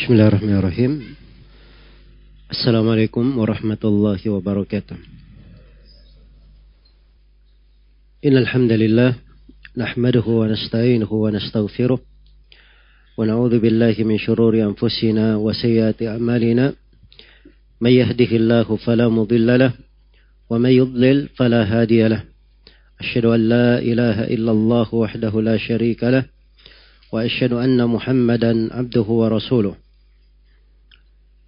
Bismillahirrahmanirrahim. Assalamualaikum warahmatullahi wabarakatuh. Innal hamdalillah nahmaduhu wa nasta'inuhu wa nastaghfiruh wa na'udzu billahi min shururi anfusina wa sayyiati a'malina may yahdihillahu fala mudilla lahu wa may yudlil fala hadiya lahu. Asyhadu an la ilaha illallah wahdahu la syarika lahu wa asyhadu anna Muhammadan abduhu wa rasuluh.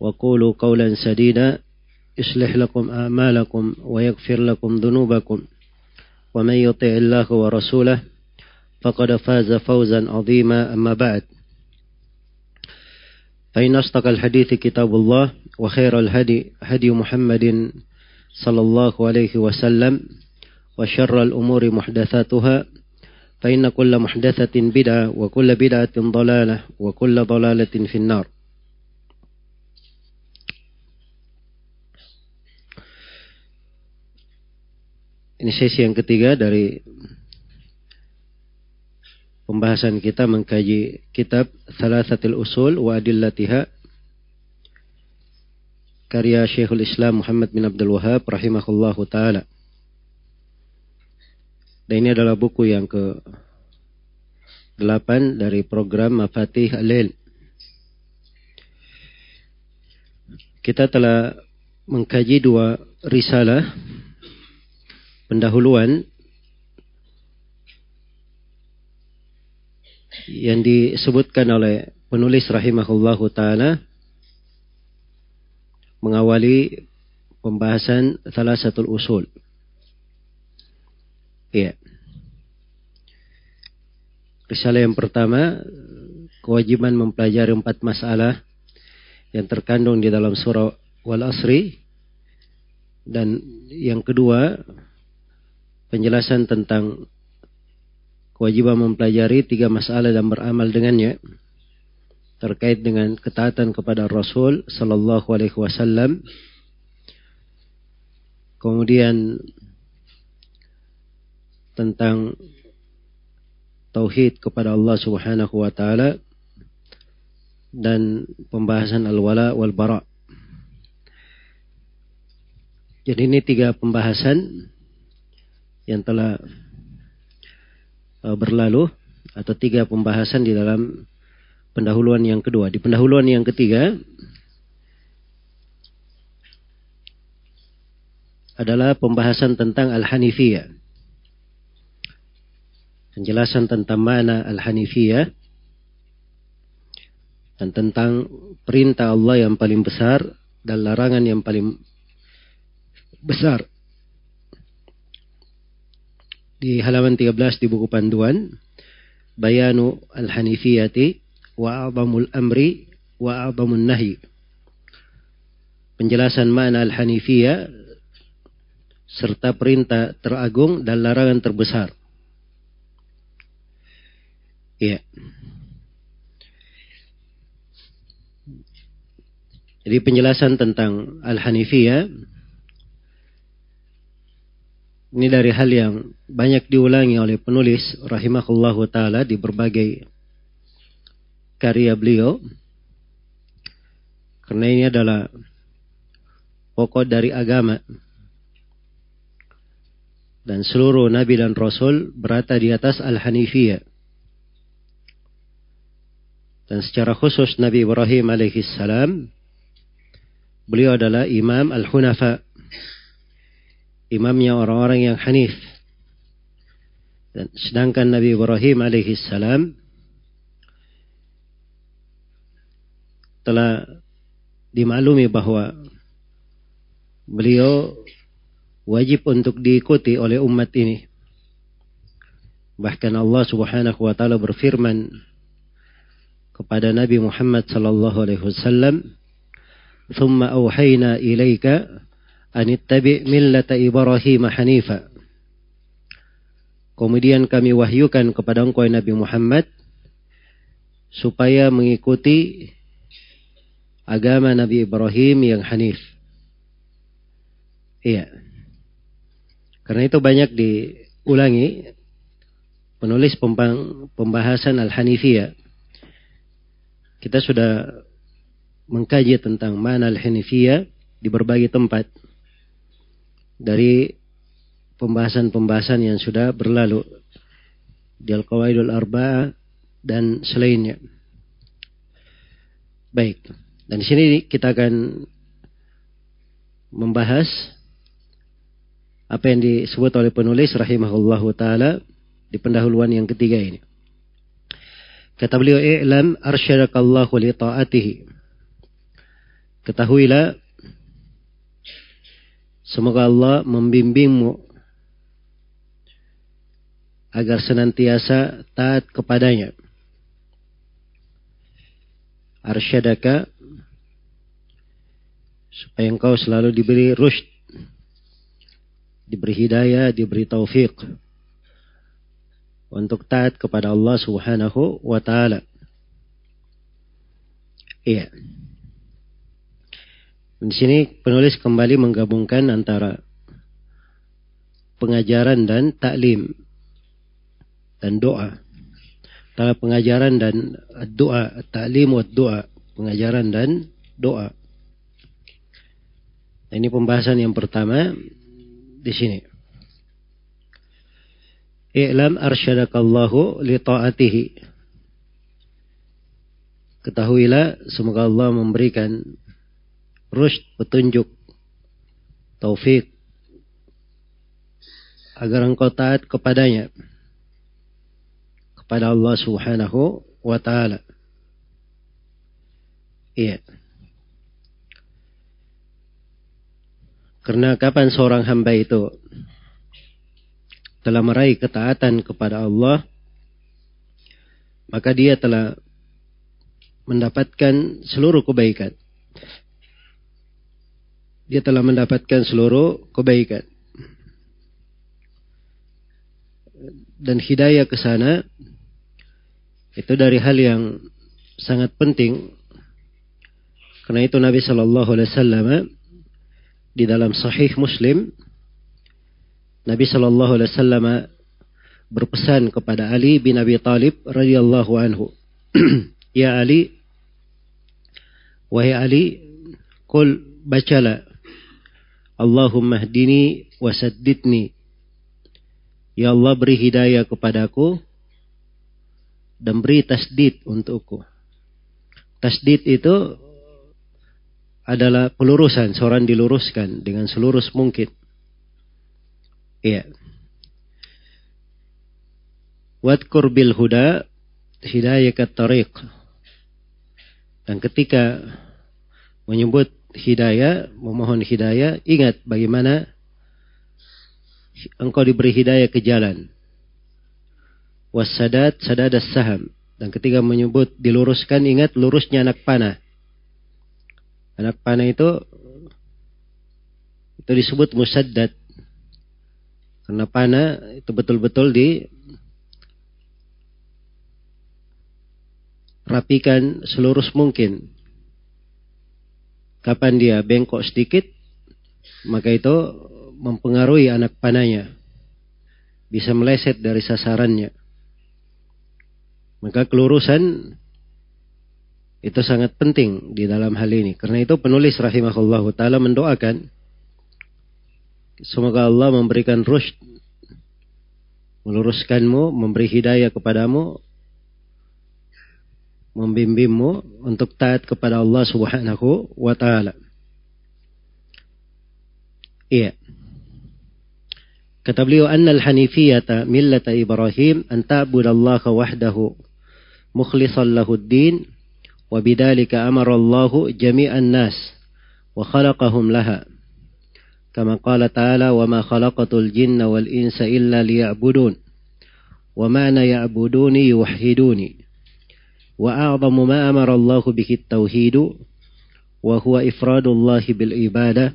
وقولوا قولا سديدا يصلح لكم أعمالكم ويغفر لكم ذنوبكم. ومن يطع الله ورسوله فقد فاز فوزا عظيما أما بعد. فإن أصدق الحديث كتاب الله وخير الهدي هدي محمد صلى الله عليه وسلم وشر الأمور محدثاتها فإن كل محدثة بدعة وكل بدعة ضلالة وكل ضلالة في النار. Ini sesi yang ketiga dari pembahasan kita mengkaji kitab Thalathatil Usul wa Adillatiha karya Syekhul Islam Muhammad bin Abdul Wahab rahimahullahu taala. Dan ini adalah buku yang ke 8 dari program Mafatih Alil. Kita telah mengkaji dua risalah pendahuluan yang disebutkan oleh penulis rahimahullahu taala mengawali pembahasan salah satu usul. Iya. Risalah yang pertama kewajiban mempelajari empat masalah yang terkandung di dalam surah Wal Asri dan yang kedua penjelasan tentang kewajiban mempelajari tiga masalah dan beramal dengannya terkait dengan ketaatan kepada Rasul Sallallahu Alaihi Wasallam. Kemudian tentang tauhid kepada Allah Subhanahu wa taala dan pembahasan al-wala wal bara. Jadi ini tiga pembahasan yang telah uh, berlalu atau tiga pembahasan di dalam pendahuluan yang kedua. Di pendahuluan yang ketiga adalah pembahasan tentang Al-Hanifiyah. Penjelasan tentang mana Al-Hanifiyah dan tentang perintah Allah yang paling besar dan larangan yang paling besar di halaman 13 di buku panduan Bayanu al-Hanifiyati wa a'zamul amri wa a'zamun nahi. Penjelasan makna al-Hanifiyah serta perintah teragung dan larangan terbesar. Iya. Jadi penjelasan tentang Al-Hanifiyah ini dari hal yang banyak diulangi oleh penulis rahimahullahu taala di berbagai karya beliau. Karena ini adalah pokok dari agama. Dan seluruh nabi dan rasul berada di atas al-hanifiyah. Dan secara khusus Nabi Ibrahim alaihissalam beliau adalah imam al-hunafa imamnya orang-orang yang hanif. Dan sedangkan Nabi Ibrahim alaihissalam telah dimaklumi bahwa beliau wajib untuk diikuti oleh umat ini. Bahkan Allah Subhanahu wa taala berfirman kepada Nabi Muhammad sallallahu alaihi wasallam, "Tsumma auhayna ilaika an ittabi' millata Ibrahim hanifa." Kemudian kami wahyukan kepada engkau Nabi Muhammad supaya mengikuti agama Nabi Ibrahim yang hanif. Iya. Karena itu banyak diulangi penulis pembahasan Al-Hanifiyah. Kita sudah mengkaji tentang mana Al-Hanifiyah di berbagai tempat. Dari pembahasan-pembahasan yang sudah berlalu di Al-Qawaidul Arba'ah dan selainnya. Baik. Dan di sini kita akan membahas apa yang disebut oleh penulis rahimahullahu taala di pendahuluan yang ketiga ini. Kata beliau, "I'lam arsyadakallahu li ta'atihi." Ketahuilah semoga Allah membimbingmu agar senantiasa taat kepadanya. Arsyadaka supaya engkau selalu diberi rushd diberi hidayah, diberi taufik untuk taat kepada Allah Subhanahu wa taala. Iya. Di sini penulis kembali menggabungkan antara pengajaran dan taklim dan doa. Antara pengajaran dan doa, taklim wa doa, pengajaran dan doa. Ini pembahasan yang pertama di sini. I'lam arsyadakallahu li ta'atihi. Ketahuilah semoga Allah memberikan rusyd petunjuk taufik agar engkau taat kepadanya kepada Allah Subhanahu wa taala. Iya. Karena kapan seorang hamba itu telah meraih ketaatan kepada Allah, maka dia telah mendapatkan seluruh kebaikan. Dia telah mendapatkan seluruh kebaikan. Dan hidayah ke sana itu dari hal yang sangat penting. Karena itu Nabi Shallallahu Alaihi Wasallam di dalam Sahih Muslim Nabi Shallallahu Alaihi Wasallam berpesan kepada Ali bin Abi Talib radhiyallahu anhu, ya Ali, wahai Ali, kul bacalah, Allahumma hdini wasaddidni. Ya Allah beri hidayah kepadaku dan beri tasdid untukku. Tasdid itu adalah pelurusan, seorang diluruskan dengan selurus mungkin. Iya. Wadkur bil huda hidayakat tariq. Dan ketika menyebut hidayah, memohon hidayah, ingat bagaimana engkau diberi hidayah ke jalan. Wasadat sadadas saham. Dan ketika menyebut diluruskan, ingat lurusnya anak panah. Anak panah itu itu disebut musaddad. Karena panah itu betul-betul di rapikan seluruh mungkin. Kapan dia bengkok sedikit, maka itu mempengaruhi anak panahnya. Bisa meleset dari sasarannya. Maka kelurusan itu sangat penting di dalam hal ini. Karena itu penulis rahimahullahu taala mendoakan semoga Allah memberikan rushd meluruskanmu, memberi hidayah kepadamu, membimbingmu untuk taat kepada Allah Subhanahu wa taala. Iya. Kata beliau, "Anna al-hanifiyata millata Ibrahim an ta'budallaha wahdahu mukhlishan lahu ad-din وبذلك أمر الله جميع الناس وخلقهم لها. كما قال تعالى وما خلقت الجن والإنس إلا ليعبدون ومعنى يعبدوني يوحدوني. وأعظم ما أمر الله به التوحيد وهو إفراد الله بالعبادة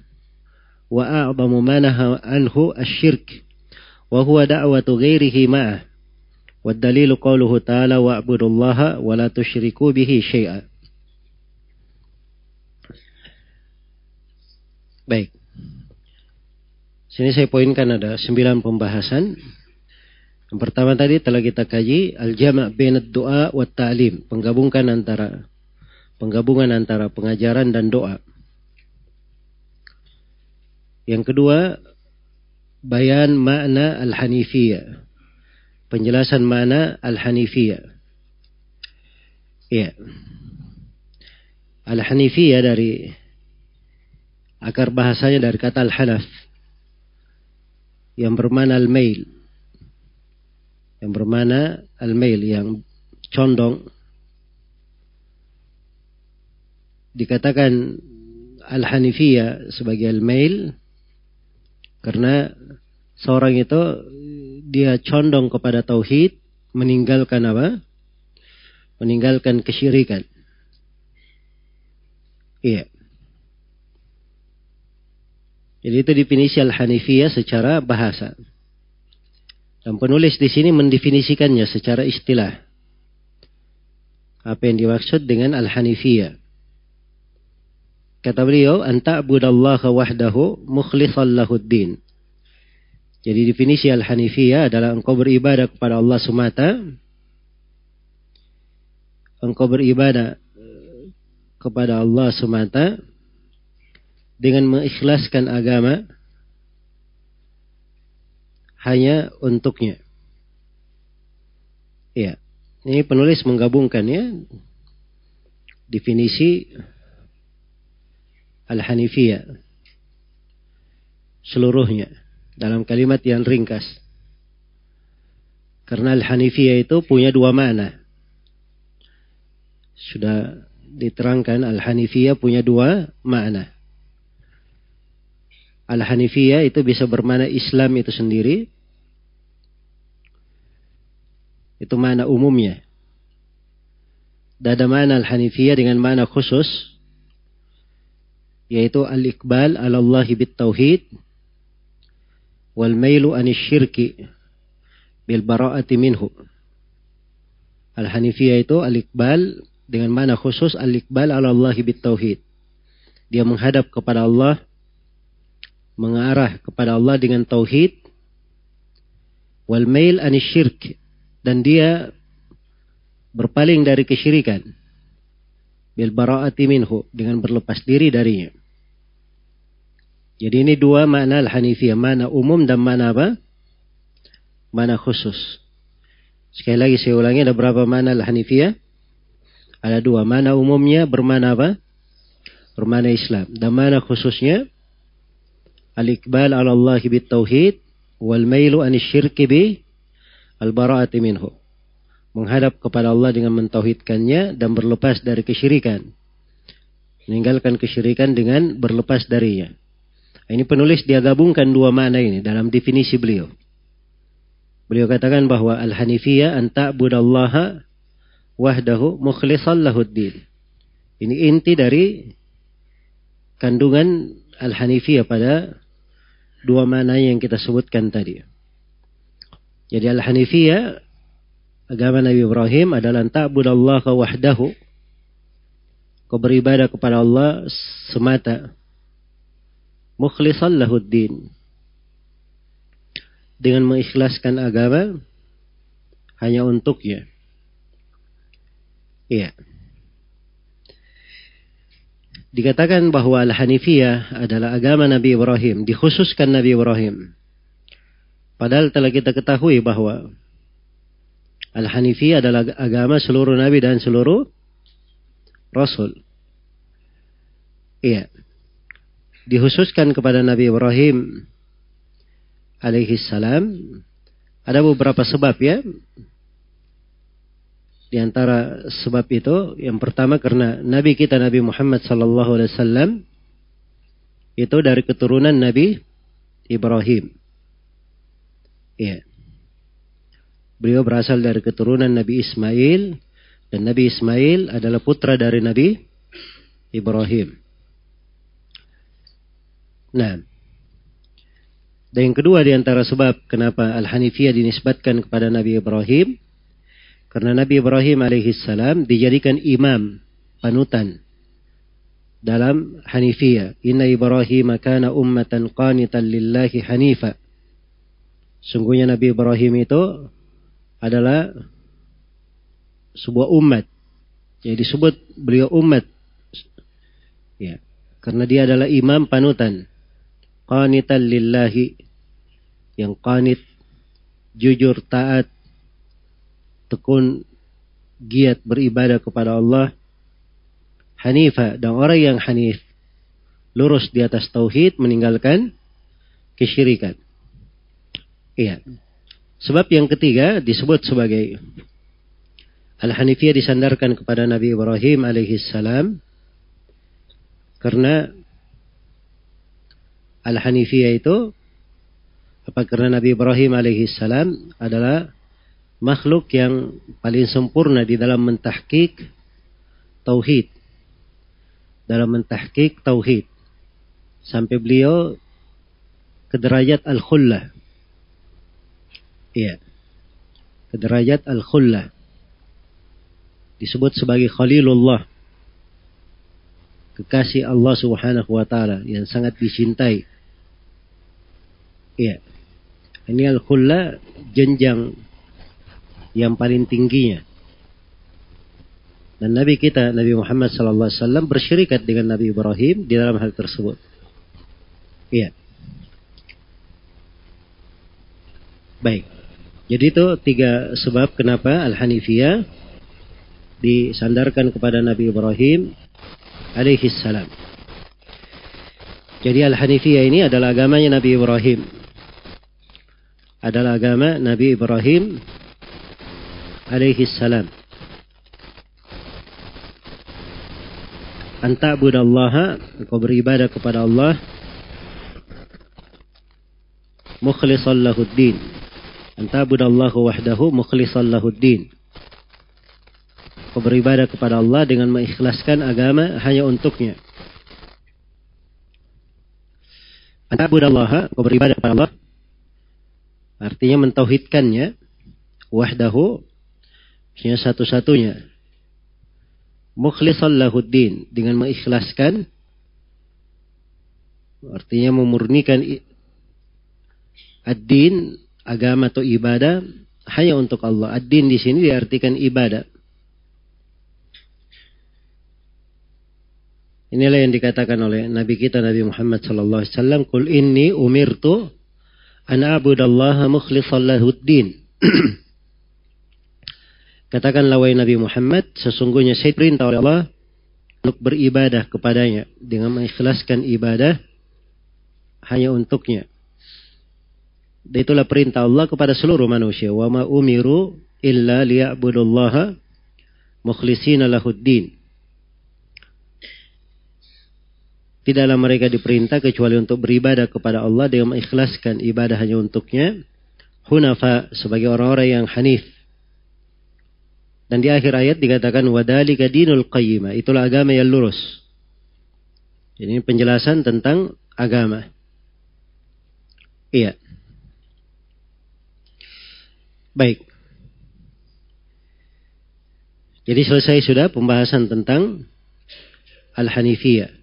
وأعظم ما نهى عنه الشرك وهو دعوة غيره معه. والدليل قوله تعالى واعبدوا الله ولا تشركوا به شيئا Baik. Sini saya poinkan ada sembilan pembahasan. Yang pertama tadi telah kita kaji al-jama' bainad doa wa ta'lim, penggabungan antara penggabungan antara pengajaran dan doa. Yang kedua, bayan makna al-hanifiyah. Penjelasan makna al-hanifiyah. Ya. Al-hanifiyah dari akar bahasanya dari kata al-hanaf yang bermana al-mail. Yang bermana al-mail yang condong dikatakan al-hanifiyah sebagai al-mail karena seorang itu dia condong kepada tauhid meninggalkan apa? Meninggalkan kesyirikan. Iya. Jadi itu definisi al-hanifiyah secara bahasa. Dan penulis di sini mendefinisikannya secara istilah. Apa yang dimaksud dengan al-hanifiyah? Kata beliau, anta'budallaha wahdahu mukhlishan lahuddin. Jadi definisi al-hanifiyah adalah engkau beribadah kepada Allah semata. Engkau beribadah kepada Allah semata dengan mengikhlaskan agama hanya untuknya. Ya, ini penulis menggabungkan ya definisi al-hanifiyah seluruhnya dalam kalimat yang ringkas. Karena al-hanifiyah itu punya dua makna. Sudah diterangkan al-hanifiyah punya dua makna. Al-Hanifiyah itu bisa bermana Islam itu sendiri. Itu mana umumnya. Dan ada mana Al-Hanifiyah dengan mana khusus. Yaitu Al-Iqbal ala Allahi bit Tauhid. Wal mailu anis syirki. Bil bara'ati minhu. Al-Hanifiyah itu Al-Iqbal dengan mana khusus Al-Iqbal ala Allahi bit Tauhid. Dia menghadap kepada Allah mengarah kepada Allah dengan tauhid wal mail anisyirk dan dia berpaling dari kesyirikan bil bara'ati minhu dengan berlepas diri darinya. Jadi ini dua makna al-hanifiyah, mana umum dan mana apa? Mana khusus. Sekali lagi saya ulangi ada berapa mana al-hanifiyah? Ada dua, mana umumnya bermana apa? Bermana Islam. Dan mana khususnya? al-iqbal ala Allah bit tauhid wal mailu an syirki bi al bara'ati minhu. Menghadap kepada Allah dengan mentauhidkannya dan berlepas dari kesyirikan. Meninggalkan kesyirikan dengan berlepas darinya. Ini penulis dia gabungkan dua makna ini dalam definisi beliau. Beliau katakan bahwa al-hanifiyah an ta'budallaha wahdahu mukhlishan lahuddin. Ini inti dari kandungan al-hanifiyah pada dua mana yang kita sebutkan tadi. Jadi Al-Hanifiyah agama Nabi Ibrahim adalah ta'budallah wahdahu. Kau beribadah kepada Allah semata. Mukhlisan lahuddin. Dengan mengikhlaskan agama hanya untuknya. Iya. Dikatakan bahwa Al-Hanifiyah adalah agama Nabi Ibrahim, dikhususkan Nabi Ibrahim. Padahal telah kita ketahui bahwa Al-Hanifiyah adalah agama seluruh Nabi dan seluruh Rasul. Iya. Dikhususkan kepada Nabi Ibrahim alaihi salam ada beberapa sebab ya di antara sebab itu, yang pertama karena Nabi kita Nabi Muhammad sallallahu alaihi wasallam itu dari keturunan Nabi Ibrahim. Iya. Beliau berasal dari keturunan Nabi Ismail, Dan Nabi Ismail adalah putra dari Nabi Ibrahim. Nah, dan yang kedua di antara sebab kenapa Al-Hanifiyah dinisbatkan kepada Nabi Ibrahim, karena Nabi Ibrahim alaihissalam dijadikan imam, panutan dalam Hanifiyah. Inna Ibrahim kana ummatan qanitan lillahi hanifa. Sungguhnya Nabi Ibrahim itu adalah sebuah umat. Jadi disebut beliau umat. Ya, karena dia adalah imam panutan. Qanitan lillahi yang qanit jujur taat tekun giat beribadah kepada Allah hanifa dan orang yang hanif lurus di atas tauhid meninggalkan kesyirikan. Iya. Sebab yang ketiga disebut sebagai Al-Hanifiyah disandarkan kepada Nabi Ibrahim alaihissalam karena Al-Hanifiyah itu apa karena Nabi Ibrahim alaihissalam adalah makhluk yang paling sempurna di dalam mentahkik tauhid. Dalam mentahkik tauhid. Sampai beliau ke derajat al-khullah. Iya. Ke derajat al-khullah disebut sebagai Khalilullah. Kekasih Allah Subhanahu wa taala yang sangat dicintai. Iya. Ini al-khulla jenjang yang paling tingginya. Dan Nabi kita, Nabi Muhammad sallallahu alaihi wasallam bersyirikat dengan Nabi Ibrahim di dalam hal tersebut. Iya. Baik. Jadi itu tiga sebab kenapa Al-Hanifiyah disandarkan kepada Nabi Ibrahim alaihi salam. Jadi Al-Hanifiyah ini adalah agamanya Nabi Ibrahim. Adalah agama Nabi Ibrahim alaihi salam. Anta'budallaha, engkau beribadah kepada Allah mukhlishan lahuddin. Anta'budallaha wahdahu mukhlishan lahuddin Kau beribadah kepada Allah dengan mengikhlaskan agama hanya untuknya. Allah, kau beribadah kepada Allah. Artinya mentauhidkannya. Wahdahu. Artinya satu-satunya. Mukhlisan lahuddin. Dengan mengikhlaskan. Artinya memurnikan ad-din, agama atau ibadah hanya untuk Allah. Ad-din di sini diartikan ibadah. Inilah yang dikatakan oleh Nabi kita Nabi Muhammad sallallahu alaihi wasallam, "Qul inni umirtu an a'budallaha mukhlishan lahuddin." Katakanlah wahai Nabi Muhammad, sesungguhnya saya perintah oleh Allah untuk beribadah kepadanya dengan mengikhlaskan ibadah hanya untuknya. Dan itulah perintah Allah kepada seluruh manusia. Wa ma umiru illa liya'budullaha mukhlishina lahuddin. Tidaklah mereka diperintah kecuali untuk beribadah kepada Allah dengan mengikhlaskan ibadah hanya untuknya. Hunafa sebagai orang-orang yang hanif. Dan di akhir ayat dikatakan wadalika dinul qayyimah. Itulah agama yang lurus. Ini penjelasan tentang agama. Iya. Baik. Jadi selesai sudah pembahasan tentang Al-Hanifiyah.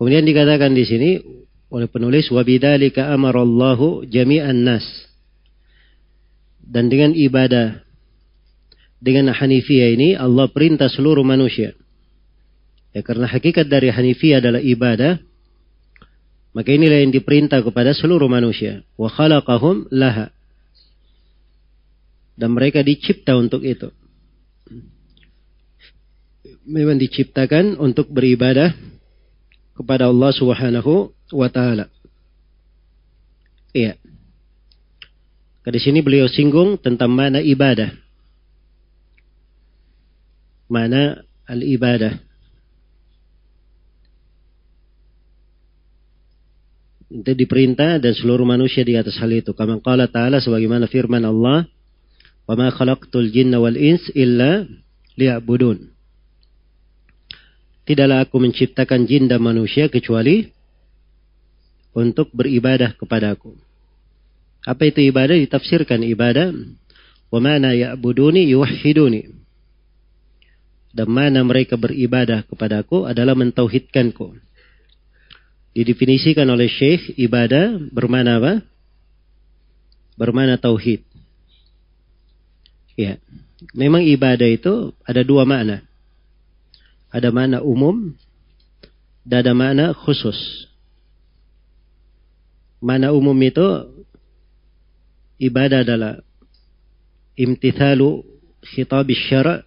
Kemudian dikatakan di sini oleh penulis wabidalika amarallahu jami'an nas. Dan dengan ibadah dengan Hanifiyah ini Allah perintah seluruh manusia. Ya karena hakikat dari Hanifiyah adalah ibadah, maka inilah yang diperintah kepada seluruh manusia. Wa khalaqahum laha. Dan mereka dicipta untuk itu. Memang diciptakan untuk beribadah kepada Allah Subhanahu wa taala. Iya. Di sini beliau singgung tentang mana ibadah. Mana al-ibadah. Itu diperintah dan seluruh manusia di atas hal itu. Kama qala ta'ala sebagaimana firman Allah Wa ma khalaqtul jinna wal ins illa liya'budun. Tidaklah aku menciptakan jin dan manusia kecuali untuk beribadah kepadaku. Apa itu ibadah? Ditafsirkan ibadah. Wa mana ya'buduni yuwahhiduni. Dan mana mereka beribadah kepadaku adalah mentauhidkanku. Didefinisikan oleh Syekh ibadah bermana apa? Bermana tauhid. Ya. Memang ibadah itu ada dua makna. Ada makna umum dan ada makna khusus. Makna umum itu ibadah adalah imtithalu khitab syara'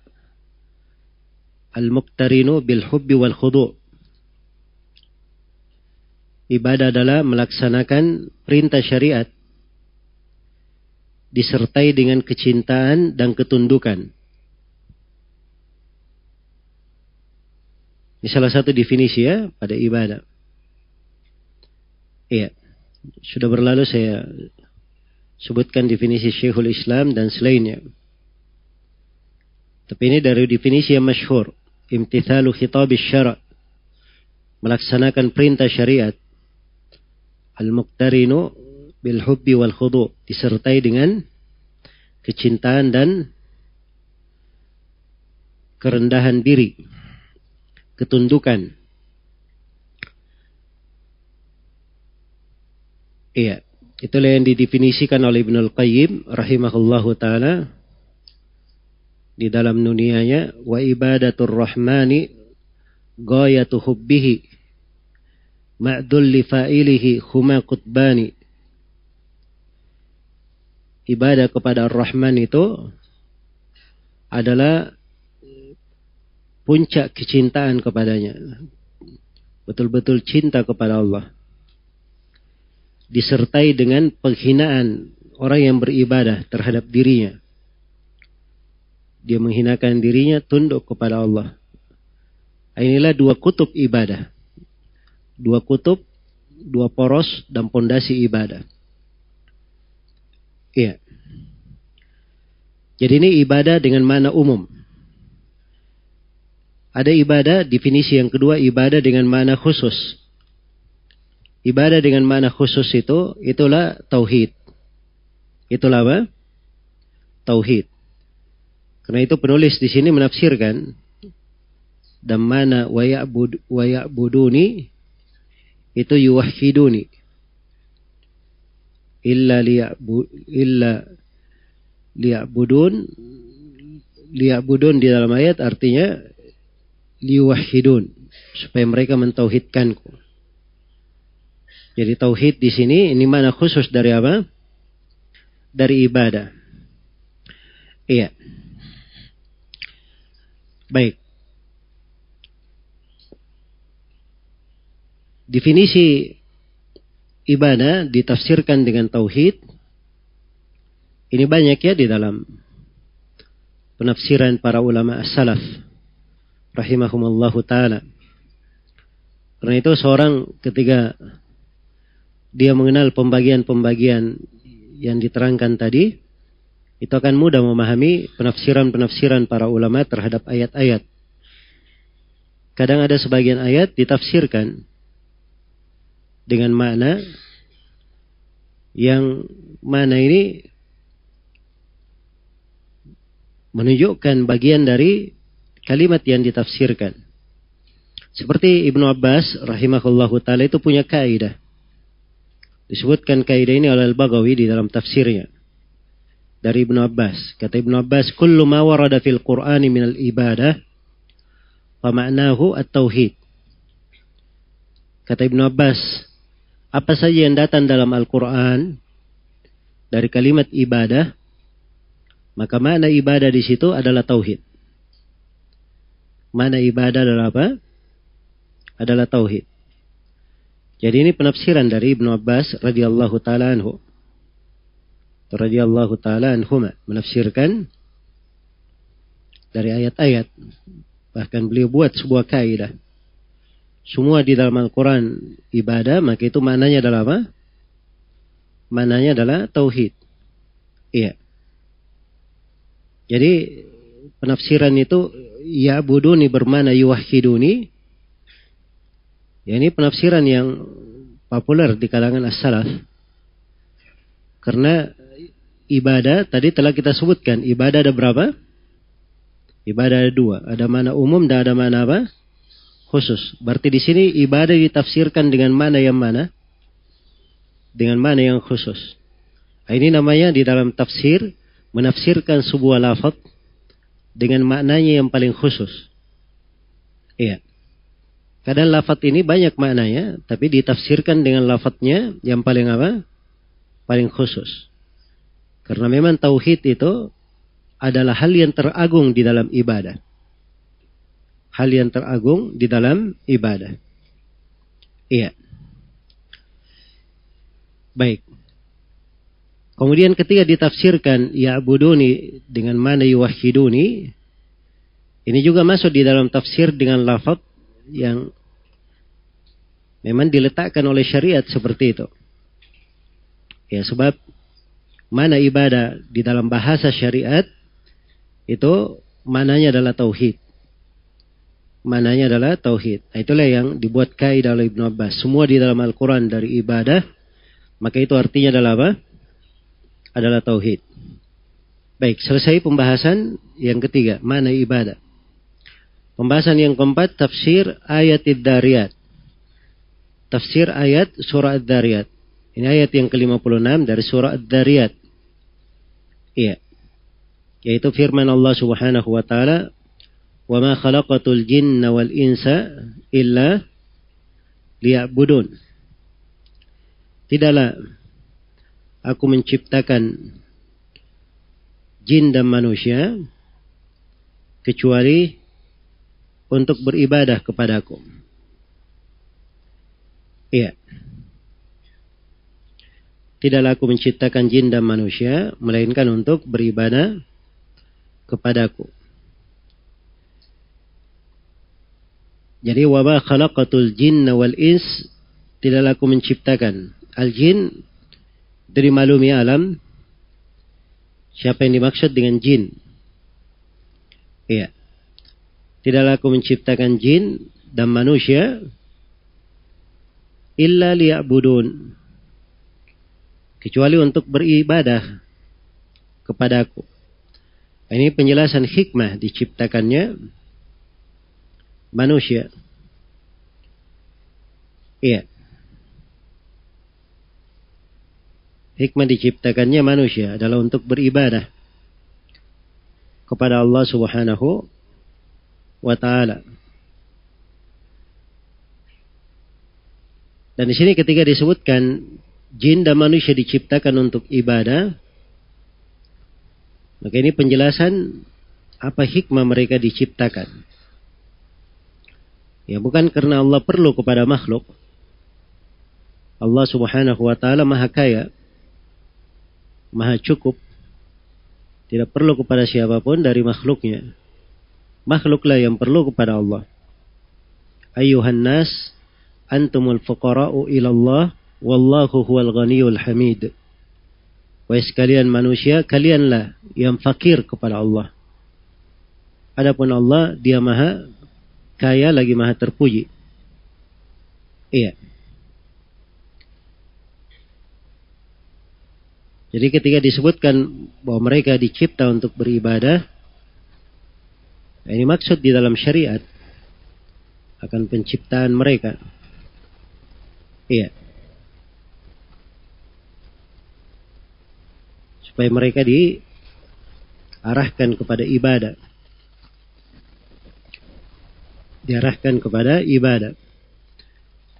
al-muqtarinu bil hubbi wal khudu' Ibadah adalah melaksanakan perintah syariat disertai dengan kecintaan dan ketundukan. Ini salah satu definisi ya pada ibadah. Iya. Sudah berlalu saya sebutkan definisi Syekhul Islam dan selainnya. Tapi ini dari definisi yang masyhur. Imtithalu khitab syara' melaksanakan perintah syariat al-muqtarinu bil hubbi wal khudu disertai dengan kecintaan dan kerendahan diri ketundukan. Iya itulah yang didefinisikan oleh Ibnu Al-Qayyim rahimahullahu taala di dalam nunianya wa ibadatur rahmani ghayatu hubbihi ma'dul li fa'ilihi huma qutbani. Ibadah kepada Ar-Rahman itu adalah puncak kecintaan kepadanya. Betul-betul cinta kepada Allah. Disertai dengan penghinaan orang yang beribadah terhadap dirinya. Dia menghinakan dirinya tunduk kepada Allah. Inilah dua kutub ibadah. Dua kutub, dua poros dan pondasi ibadah. Iya. Jadi ini ibadah dengan mana umum. Ada ibadah, definisi yang kedua, ibadah dengan mana khusus. Ibadah dengan mana khusus itu, itulah tauhid. Itulah apa? Tauhid. Karena itu penulis di sini menafsirkan dan mana wayak buduni itu yuwahiduni illa liya'bu illa liya'budun liya'budun di dalam ayat artinya liwahidun supaya mereka mentauhidkanku. Jadi tauhid di sini ini mana khusus dari apa? Dari ibadah. Iya. Baik. Definisi ibadah ditafsirkan dengan tauhid. Ini banyak ya di dalam penafsiran para ulama as-salaf rahimahumallahu taala. Karena itu seorang ketika dia mengenal pembagian-pembagian yang diterangkan tadi, itu akan mudah memahami penafsiran-penafsiran para ulama terhadap ayat-ayat. Kadang ada sebagian ayat ditafsirkan dengan makna yang mana ini menunjukkan bagian dari kalimat yang ditafsirkan. Seperti Ibnu Abbas rahimahullahu taala itu punya kaidah. Disebutkan kaidah ini oleh Al-Baghawi di dalam tafsirnya. Dari Ibnu Abbas. Kata Ibnu Abbas, "Kullu ma warada fil Qur'ani min al-ibadah fa ma'nahu at-tauhid." Kata Ibnu Abbas, apa saja yang datang dalam Al-Quran dari kalimat ibadah, maka mana ibadah di situ adalah tauhid. Mana ibadah adalah apa? Adalah tauhid. Jadi ini penafsiran dari Ibnu Abbas radhiyallahu taala anhu. Radhiyallahu taala anhuma menafsirkan dari ayat-ayat bahkan beliau buat sebuah kaidah semua di dalam Al-Quran ibadah, maka itu maknanya adalah apa? Maknanya adalah tauhid. Iya. Jadi penafsiran itu ya buduni bermana yuwahiduni. Ya ini penafsiran yang populer di kalangan as-salaf. Karena ibadah tadi telah kita sebutkan ibadah ada berapa? Ibadah ada dua, ada mana umum dan ada mana apa? Khusus. Berarti di sini ibadah ditafsirkan dengan mana yang mana? Dengan mana yang khusus. Nah, ini namanya di dalam tafsir menafsirkan sebuah lafaz dengan maknanya yang paling khusus. Iya. Kadang lafaz ini banyak maknanya, tapi ditafsirkan dengan lafaznya yang paling apa? Paling khusus. Karena memang tauhid itu adalah hal yang teragung di dalam ibadah. Hal yang teragung di dalam ibadah. Iya. Baik. Kemudian ketika ditafsirkan ya'buduni dengan mana yuwahiduni, ini juga masuk di dalam tafsir dengan lafaz yang memang diletakkan oleh syariat seperti itu. Ya sebab mana ibadah di dalam bahasa syariat itu mananya adalah tauhid. Mananya adalah tauhid. Nah, itulah yang dibuat kaidah oleh Ibnu Abbas. Semua di dalam Al-Quran dari ibadah, maka itu artinya adalah apa? Adalah tauhid. Baik, selesai pembahasan yang ketiga, mana ibadah. Pembahasan yang keempat, tafsir ayat Dariyat. Tafsir ayat surah Ad-Dariyat. Ini ayat yang ke-56 dari surah Ad-Dariyat. Iya. Yaitu firman Allah Subhanahu wa taala, "Wa ma khalaqatul jinna wal insa illa liya'budun." Tidaklah aku menciptakan jin dan manusia kecuali untuk beribadah kepadaku. Iya. Tidaklah aku menciptakan jin dan manusia, melainkan untuk beribadah kepadaku. Jadi wabah khalaqatul jin wal ins tidaklah aku menciptakan al jin dari malumi alam siapa yang dimaksud dengan jin iya tidaklah aku menciptakan jin dan manusia illa liya'budun kecuali untuk beribadah kepadaku. Ini penjelasan hikmah diciptakannya manusia. Iya. Hikmah diciptakannya manusia adalah untuk beribadah kepada Allah Subhanahu wa taala. Dan di sini ketika disebutkan jin dan manusia diciptakan untuk ibadah, maka ini penjelasan apa hikmah mereka diciptakan. Ya bukan karena Allah perlu kepada makhluk. Allah subhanahu wa ta'ala maha kaya. Maha cukup. Tidak perlu kepada siapa pun dari makhluknya. Makhluklah yang perlu kepada Allah. Ayuhan nas antumul fuqara'u ilallah Wallahu huwal ghaniyul hamid. Wahai sekalian manusia, kalianlah yang fakir kepada Allah. Adapun Allah, dia maha kaya lagi maha terpuji. Iya. Jadi ketika disebutkan bahwa mereka dicipta untuk beribadah, ini maksud di dalam syariat akan penciptaan mereka. Iya. supaya mereka diarahkan kepada ibadah. Diarahkan kepada ibadah.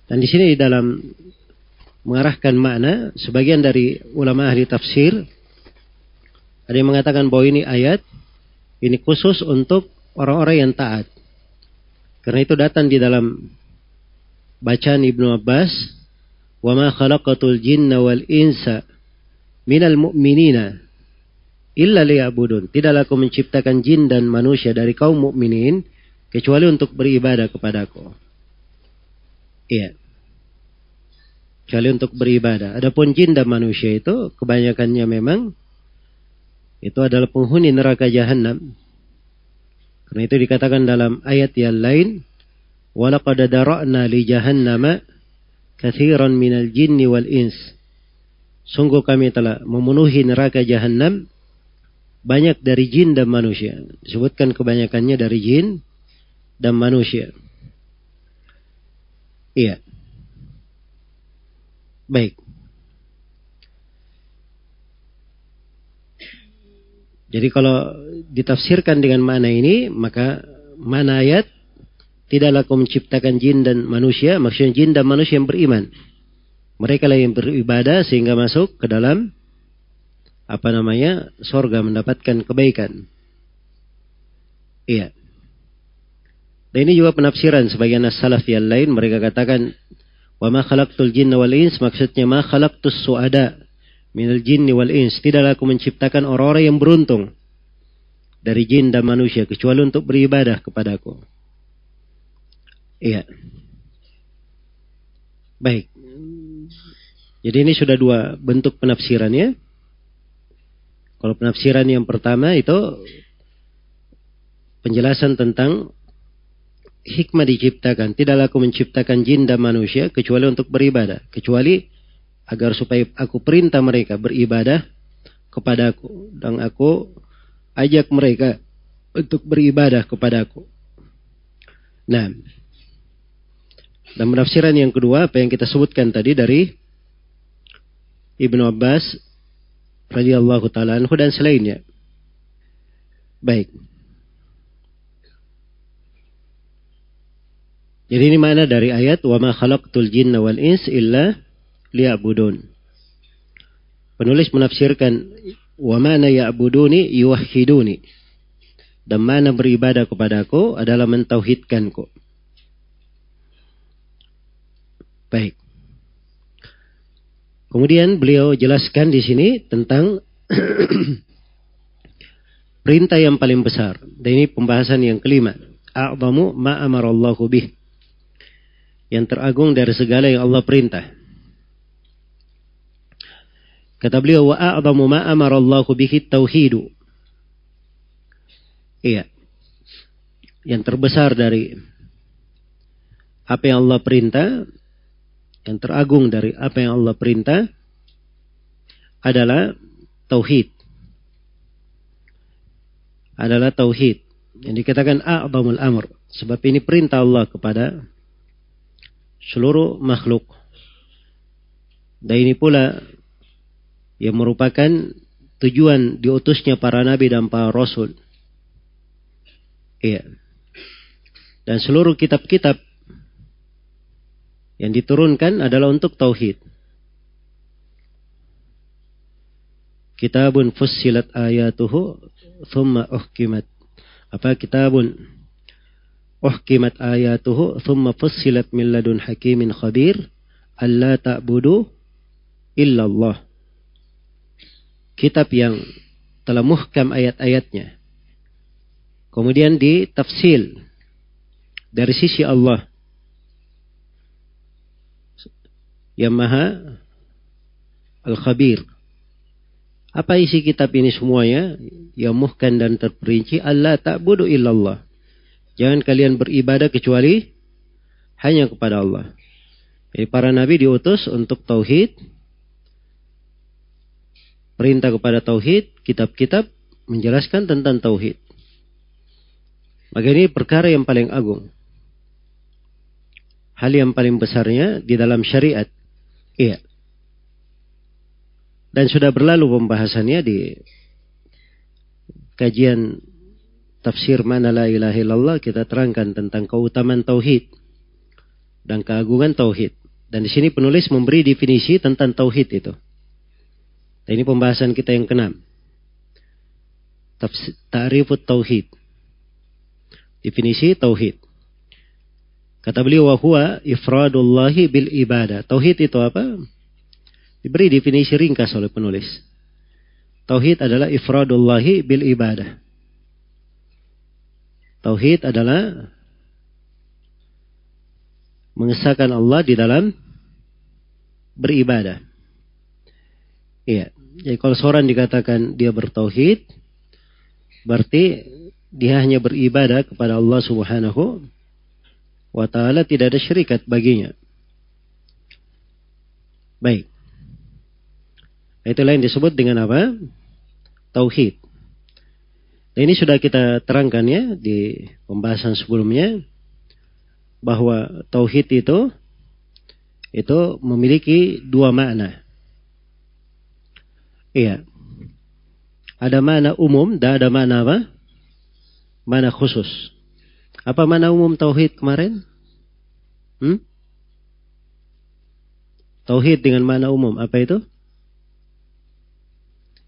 Dan di sini dalam mengarahkan makna, sebagian dari ulama ahli tafsir ada yang mengatakan bahwa ini ayat ini khusus untuk orang-orang yang taat. Karena itu datang di dalam bacaan Ibnu Abbas, "Wa ma khalaqatul jinna wal insa minal mu'minina illa liya'budun. Tidaklah aku menciptakan jin dan manusia dari kaum mukminin kecuali untuk beribadah kepadaku. Iya. Kecuali untuk beribadah. Adapun jin dan manusia itu kebanyakannya memang itu adalah penghuni neraka jahanam. Karena itu dikatakan dalam ayat yang lain, "Walaqad dara'na li jahannama katsiran minal jinni wal ins." Sungguh kami telah memenuhi neraka jahanam banyak dari jin dan manusia. Disebutkan kebanyakannya dari jin dan manusia. Iya. Baik. Jadi kalau ditafsirkan dengan mana ini, maka mana ayat tidaklah kau menciptakan jin dan manusia, maksudnya jin dan manusia yang beriman. Mereka lah yang beribadah sehingga masuk ke dalam apa namanya sorga mendapatkan kebaikan. Iya. Dan ini juga penafsiran sebagian as-salaf yang lain mereka katakan wa ma khalaqtul jinna wal ins maksudnya ma khalaqtus suada minal jinni wal ins. Tidaklah aku menciptakan orang-orang yang beruntung dari jin dan manusia kecuali untuk beribadah kepadaku. Iya. Baik. Jadi ini sudah dua bentuk penafsirannya. Kalau penafsiran yang pertama itu penjelasan tentang hikmah diciptakan. Tidaklah aku menciptakan jin dan manusia kecuali untuk beribadah. Kecuali agar supaya aku perintah mereka beribadah kepadaku dan aku ajak mereka untuk beribadah kepadaku. Nah, dan penafsiran yang kedua apa yang kita sebutkan tadi dari Ibnu Abbas radhiyallahu taala anhu dan selainnya. Baik. Jadi ini mana dari ayat wa ma khalaqtul jinna wal ins illa liya'budun. Penulis menafsirkan wa mana ya'buduni yuwahhiduni. Dan mana beribadah kepadaku adalah mentauhidkanku. Baik. Kemudian beliau jelaskan di sini tentang perintah yang paling besar. Dan ini pembahasan yang kelima. A'zamu ma amarallahu bih. Yang teragung dari segala yang Allah perintah. Kata beliau wa a'zamu ma amara Allah bihi tauhidu. Iya. Yang terbesar dari apa yang Allah perintah, yang teragung dari apa yang Allah perintah adalah tauhid. Adalah tauhid. Yang dikatakan a'zamul amr. Sebab ini perintah Allah kepada seluruh makhluk. Dan ini pula yang merupakan tujuan diutusnya para nabi dan para rasul. Iya. Dan seluruh kitab-kitab yang diturunkan adalah untuk tauhid. Kitabun fussilat ayatuhu thumma uhkimat. Apa kitabun uhkimat ayatuhu thumma fussilat min ladun hakimin khabir alla ta'budu illallah kitab yang telah muhkam ayat-ayatnya. Kemudian ditafsil dari sisi Allah yang maha al-khabir. Apa isi kitab ini semuanya? Yang muhkam dan terperinci. Allah ta'budu illallah. Jangan kalian beribadah kecuali hanya kepada Allah. Jadi para nabi diutus untuk tauhid, perintah kepada tauhid, kitab-kitab menjelaskan tentang tauhid. Maka ini perkara yang paling agung. Hal yang paling besarnya di dalam syariat. Iya. Dan sudah berlalu pembahasannya di kajian tafsir mana la ilaha illallah kita terangkan tentang keutamaan tauhid dan keagungan tauhid. Dan di sini penulis memberi definisi tentang tauhid itu. Dan ini pembahasan kita yang keenam. Ta'rifut tauhid. Definisi tauhid. Kata beliau wa huwa ifradullahi bil ibadah. Tauhid itu apa? Diberi definisi ringkas oleh penulis. Tauhid adalah ifradullahi bil ibadah. Tauhid adalah mengesahkan Allah di dalam beribadah. Iya. Jadi kalau seorang dikatakan dia bertauhid, berarti dia hanya beribadah kepada Allah Subhanahu wa taala tidak ada syirikat baginya. Baik. Itulah yang disebut dengan apa? Tauhid. Ini sudah kita terangkan ya di pembahasan sebelumnya bahwa tauhid itu itu memiliki dua makna. Iya. Ada makna umum dan ada makna apa? Makna khusus. Apa makna umum tauhid kemarin? Hmm? Tauhid dengan makna umum apa itu?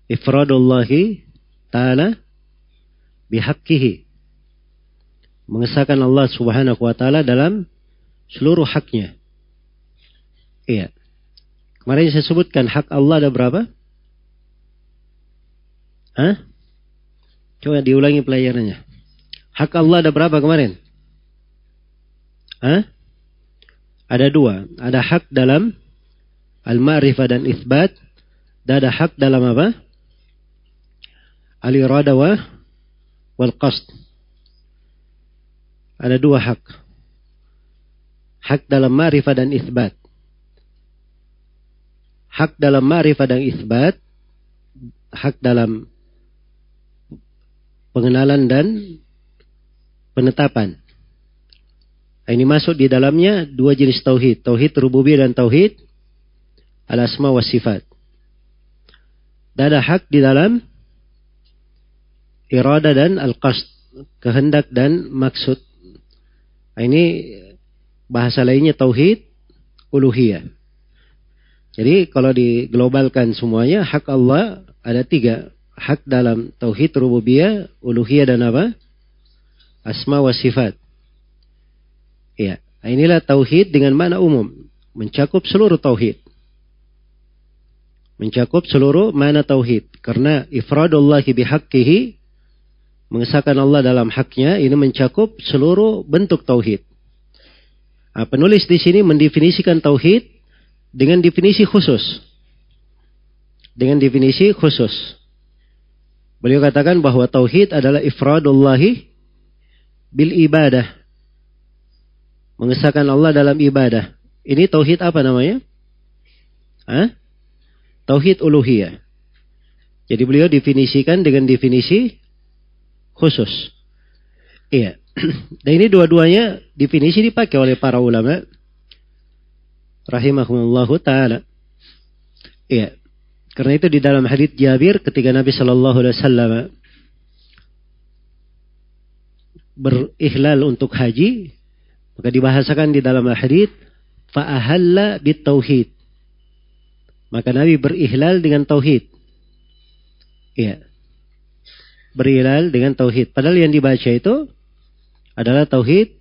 Ifradullahi ta'ala bihaqqihi. Mengesahkan Allah subhanahu wa ta'ala dalam seluruh haknya. Iya. Kemarin saya sebutkan hak Allah ada berapa? Hah? Coba diulangi pelajarannya. Hak Allah ada berapa kemarin? Hah? Ada dua. Ada hak dalam al-ma'rifah dan isbat. Dan ada hak dalam apa? Al-irada wal qasd. Ada dua hak. Hak dalam ma'rifah dan isbat. Hak dalam ma'rifah dan isbat. Hak dalam pengenalan dan penetapan. Ini masuk di dalamnya dua jenis tauhid, tauhid rububiyah dan tauhid al-asma wa sifat. Dan ada hak di dalam irada dan al-qasd, kehendak dan maksud. Ini bahasa lainnya tauhid uluhiyah. Jadi kalau diglobalkan semuanya hak Allah ada tiga. Hak dalam tauhid rububiyah, uluhiyah dan apa? asma wa sifat. Ya, inilah tauhid dengan mana umum, mencakup seluruh tauhid. Mencakup seluruh mana tauhid. Karena ifradullahi bihaqqihi, mengesahkan Allah dalam haknya, ini mencakup seluruh bentuk tauhid. Nah, penulis di sini mendefinisikan tauhid dengan definisi khusus. Dengan definisi khusus. Beliau katakan bahwa tauhid adalah ifradullahi bil ibadah. Mengesahkan Allah dalam ibadah. Ini tauhid apa namanya? Hah? Tauhid uluhiyah. Jadi beliau definisikan dengan definisi khusus. Iya. Dan ini dua-duanya definisi dipakai oleh para ulama. Rahimahumullah ta'ala. Iya. Karena itu di dalam hadits Jabir ketika Nabi Shallallahu Alaihi Wasallam berihlal untuk haji, maka dibahasakan di dalam hadis fa'ahalla bitauhid. Maka Nabi berihlal dengan tauhid. Iya. Berihlal dengan tauhid. Padahal yang dibaca itu adalah tauhid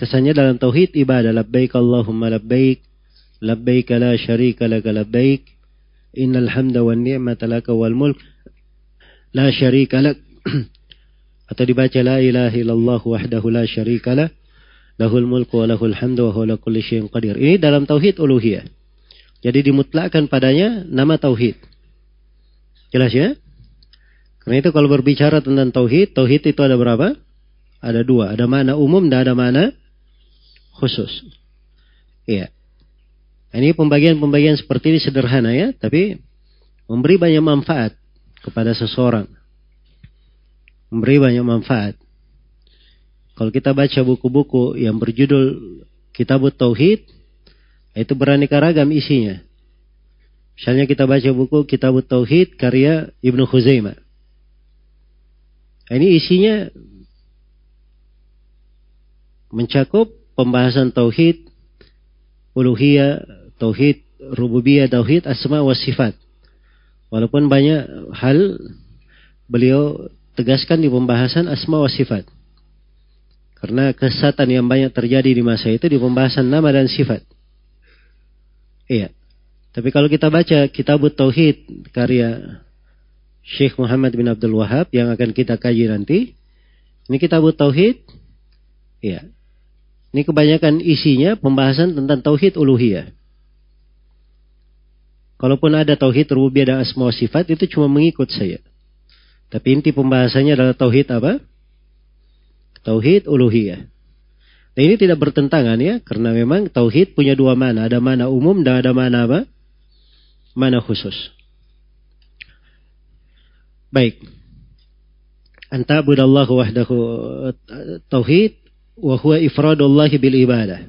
kesannya dalam tauhid ibadah labbaik Allahumma labbaik labbaik la syarika laka labbaik innal hamda wan ni'mata laka wal mulk la syarika lak Atau dibaca la ilaha illallah wahdahu la syarikalah. Lahul mulku wa lahul hamdu wa huwa kulli syai'in qadir. Ini dalam tauhid uluhiyah. Jadi dimutlakkan padanya nama tauhid. Jelas ya? Karena itu kalau berbicara tentang tauhid, tauhid itu ada berapa? Ada dua. Ada mana umum dan ada mana khusus. Iya. Ini pembagian-pembagian seperti ini sederhana ya, tapi memberi banyak manfaat kepada seseorang memberi banyak manfaat. Kalau kita baca buku-buku yang berjudul Kitab Tauhid, itu beraneka ragam isinya. Misalnya kita baca buku Kitab Tauhid karya Ibnu Khuzaimah. Ini isinya mencakup pembahasan tauhid, uluhiyah, tauhid rububiyah, tauhid asma wa sifat. Walaupun banyak hal beliau tegaskan di pembahasan asma wa sifat. Karena kesatan yang banyak terjadi di masa itu di pembahasan nama dan sifat. Iya. Tapi kalau kita baca kitab Tauhid karya Syekh Muhammad bin Abdul Wahab yang akan kita kaji nanti. Ini kitab Tauhid. Iya. Ini kebanyakan isinya pembahasan tentang Tauhid uluhiyah. kalaupun ada tauhid rububiyah dan asma sifat itu cuma mengikut saya. Tapi inti pembahasannya adalah tauhid apa? Tauhid uluhiyah. Nah ini tidak bertentangan ya, karena memang tauhid punya dua mana, ada mana umum dan ada mana apa? Mana khusus. Baik. Antabudallahu wahdahu tauhid wa huwa ifradullah bil ibadah.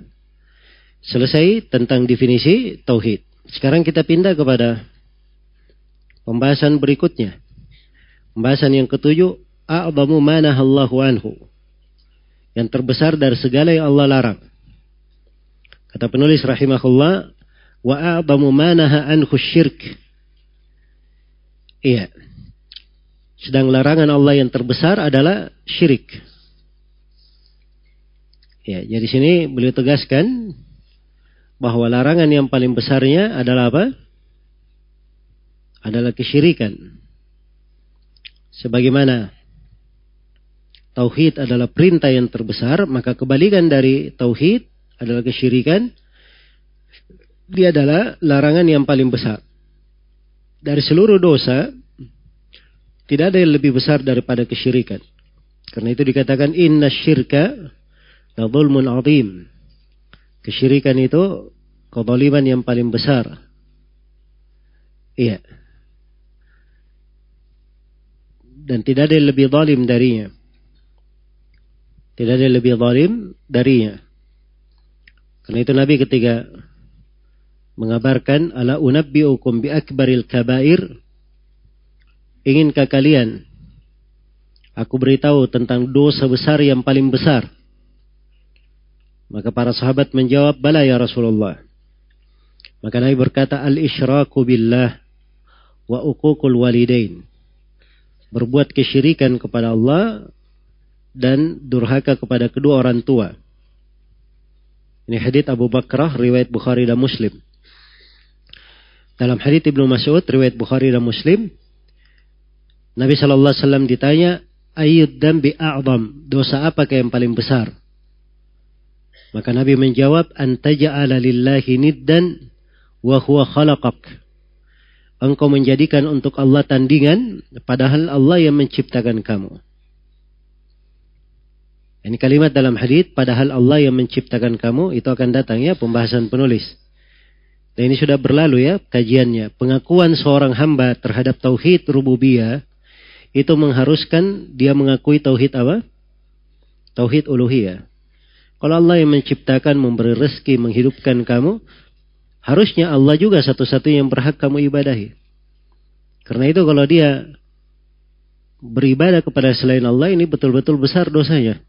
Selesai tentang definisi tauhid. Sekarang kita pindah kepada pembahasan berikutnya. Pembahasan yang ketujuh, a'zamu manahallahu anhu yang terbesar dari segala yang Allah larang. Kata penulis rahimahullah, wa a'zamu manaha anhu syirk. Iya. Sedang larangan Allah yang terbesar adalah syirik. Ya, jadi sini beliau tegaskan bahwa larangan yang paling besarnya adalah apa? Adalah kesyirikan. Sebagaimana tauhid adalah perintah yang terbesar, maka kebalikan dari tauhid adalah kesyirikan. Dia adalah larangan yang paling besar. Dari seluruh dosa, tidak ada yang lebih besar daripada kesyirikan. Karena itu dikatakan inna syirka la zulmun azim. Kesyirikan itu kezaliman yang paling besar. Iya. Dan tidak ada yang lebih zalim darinya. Tidak ada yang lebih zalim darinya. Karena itu Nabi ketika mengabarkan ala unabbiukum bi akbaril kabair inginkah kalian aku beritahu tentang dosa besar yang paling besar maka para sahabat menjawab bala ya Rasulullah maka Nabi berkata al isyraku billah wa uququl walidain berbuat kesyirikan kepada Allah dan durhaka kepada kedua orang tua. Ini hadits Abu Bakrah riwayat Bukhari dan Muslim. Dalam hadits Ibnu Mas'ud riwayat Bukhari dan Muslim, Nabi sallallahu alaihi wasallam ditanya, "Ayyud dambi a'zam?" Dosa apa yang paling besar? Maka Nabi menjawab, "Antaja'ala lillahi niddan wa huwa khalaqak." Engkau menjadikan untuk Allah tandingan padahal Allah yang menciptakan kamu. Ini kalimat dalam hadis padahal Allah yang menciptakan kamu itu akan datang ya pembahasan penulis. Dan ini sudah berlalu ya kajiannya. Pengakuan seorang hamba terhadap tauhid rububiyah itu mengharuskan dia mengakui tauhid apa? Tauhid uluhiyah. Kalau Allah yang menciptakan, memberi rezeki, menghidupkan kamu, harusnya Allah juga satu-satunya yang berhak kamu ibadahi. Karena itu kalau dia beribadah kepada selain Allah ini betul-betul besar dosanya.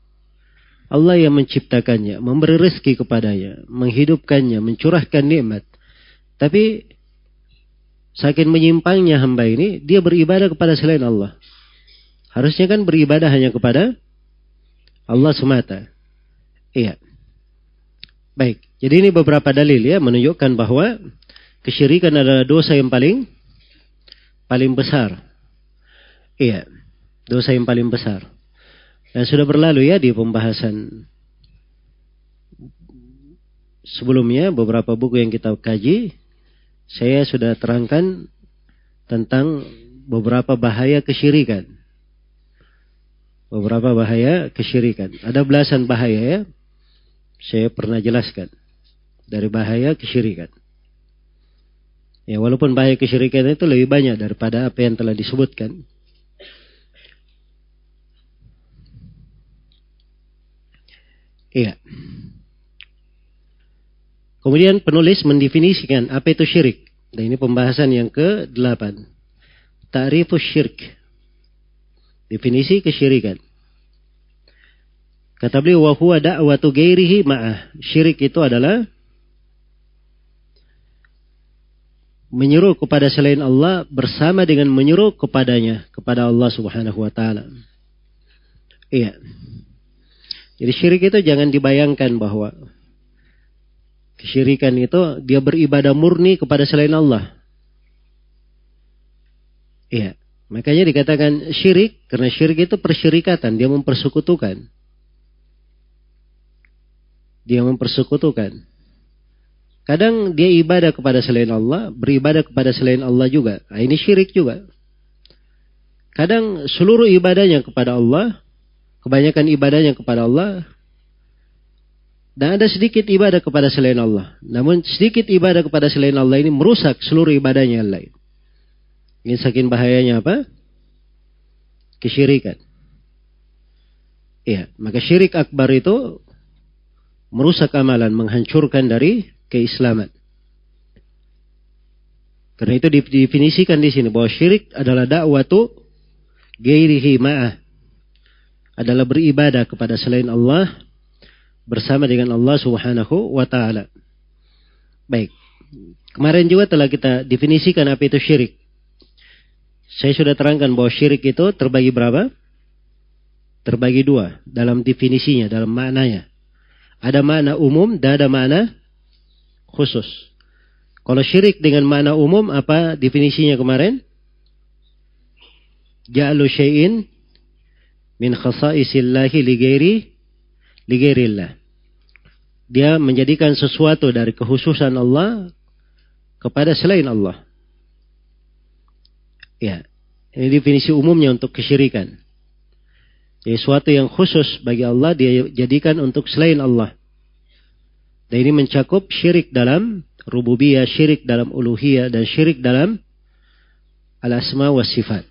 Allah yang menciptakannya, memberi rezeki kepadanya, menghidupkannya, mencurahkan nikmat. Tapi saking menyimpangnya hamba ini, dia beribadah kepada selain Allah. Harusnya kan beribadah hanya kepada Allah semata. Iya. Baik, jadi ini beberapa dalil ya menunjukkan bahwa kesyirikan adalah dosa yang paling paling besar. Iya, dosa yang paling besar. Dan sudah berlalu ya di pembahasan sebelumnya beberapa buku yang kita kaji saya sudah terangkan tentang beberapa bahaya kesyirikan. Beberapa bahaya kesyirikan. Ada belasan bahaya ya. Saya pernah jelaskan dari bahaya kesyirikan. Ya walaupun bahaya kesyirikan itu lebih banyak daripada apa yang telah disebutkan. Iya. Kemudian penulis mendefinisikan apa itu syirik. Dan ini pembahasan yang ke-8. Ta'rifus syirk. Definisi kesyirikan. Kata beliau, wa huwa da'watu gairihi ma'ah. Syirik itu adalah menyeru kepada selain Allah bersama dengan menyeru kepadanya, kepada Allah Subhanahu wa taala. Iya. Jadi syirik itu jangan dibayangkan bahwa kesyirikan itu dia beribadah murni kepada selain Allah. Iya. Makanya dikatakan syirik karena syirik itu persyirikatan, dia mempersekutukan. Dia mempersekutukan. Kadang dia ibadah kepada selain Allah, beribadah kepada selain Allah juga. Nah, ini syirik juga. Kadang seluruh ibadahnya kepada Allah, kebanyakan ibadahnya kepada Allah, dan ada sedikit ibadah kepada selain Allah. Namun sedikit ibadah kepada selain Allah ini merusak seluruh ibadahnya yang lain. Ini saking bahayanya apa? Kesyirikan. Iya, maka syirik akbar itu merusak amalan, menghancurkan dari keislaman. Karena itu didefinisikan di sini bahwa syirik adalah dakwatu gairihi ma'ah. Adalah beribadah kepada selain Allah bersama dengan Allah Subhanahu wa taala. Baik. Kemarin juga telah kita definisikan apa itu syirik. Saya sudah terangkan bahwa syirik itu terbagi berapa? Terbagi dua dalam definisinya, dalam maknanya. Ada makna umum dan ada makna khusus. Kalau syirik dengan makna umum apa definisinya kemarin? Ja'alu syai'in min khasaisillahi li ghairi li ghairillah. Dia menjadikan sesuatu dari kehususan Allah kepada selain Allah. Ya, ini definisi umumnya untuk kesyirikan. Jadi sesuatu yang khusus bagi Allah dia jadikan untuk selain Allah. Dan ini mencakup syirik dalam rububiyah, syirik dalam uluhiyah, dan syirik dalam al-asma wa sifat.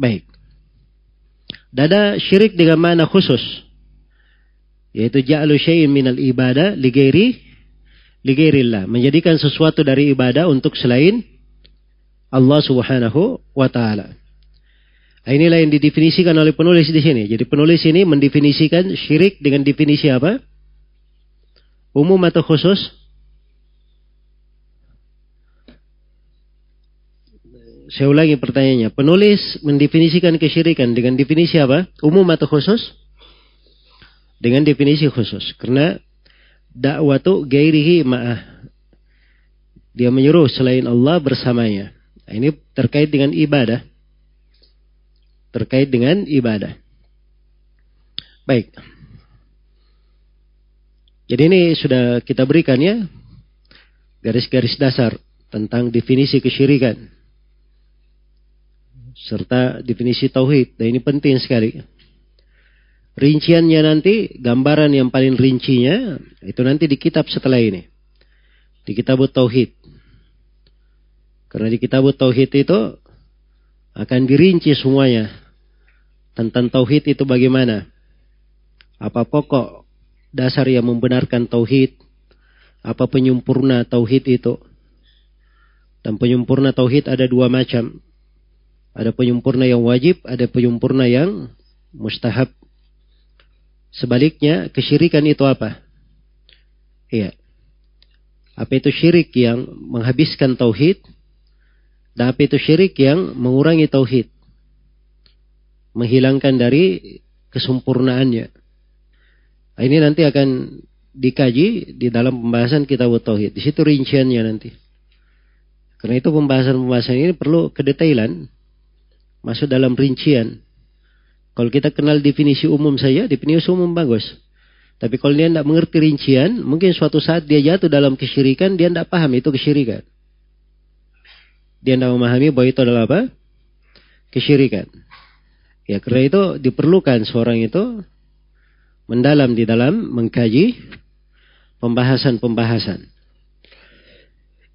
Baik. Dan ada syirik dengan mana khusus. Yaitu ja'alu syai'in minal ibadah ligeri ligairillah. Menjadikan sesuatu dari ibadah untuk selain Allah subhanahu wa ta'ala. Nah, inilah yang didefinisikan oleh penulis di sini. Jadi penulis ini mendefinisikan syirik dengan definisi apa? Umum atau khusus? Saya ulangi pertanyaannya. Penulis mendefinisikan kesyirikan dengan definisi apa? Umum atau khusus? Dengan definisi khusus. Karena dakwatu gairihi ma'ah. Dia menyuruh selain Allah bersamanya. Nah, ini terkait dengan ibadah. Terkait dengan ibadah. Baik. Jadi ini sudah kita berikan ya garis-garis dasar tentang definisi kesyirikan serta definisi tauhid. Dan ini penting sekali. Rinciannya nanti, gambaran yang paling rincinya, itu nanti di kitab setelah ini. Di kitab Tauhid. Karena di kitab tauhid itu akan dirinci semuanya tentang tauhid itu bagaimana. Apa pokok dasar yang membenarkan tauhid? Apa penyempurna tauhid itu? Dan penyempurna tauhid ada dua macam. Ada penyempurna yang wajib, ada penyempurna yang mustahab. Sebaliknya, kesyirikan itu apa? Iya. Apa itu syirik yang menghabiskan tauhid? Tapi itu syirik yang mengurangi tauhid. Menghilangkan dari kesempurnaannya. Ini nanti akan dikaji di dalam pembahasan kitab tauhid. Di situ rinciannya nanti. Karena itu pembahasan-pembahasan ini perlu kedetailan. Masuk dalam rincian. Kalau kita kenal definisi umum saja, definisi umum bagus. Tapi kalau dia tidak mengerti rincian, mungkin suatu saat dia jatuh dalam kesyirikan, dia tidak paham itu kesyirikan. Dia tidak memahami bahwa itu adalah apa? Kesyirikan. Ya, karena itu diperlukan seorang itu mendalam di dalam mengkaji pembahasan-pembahasan.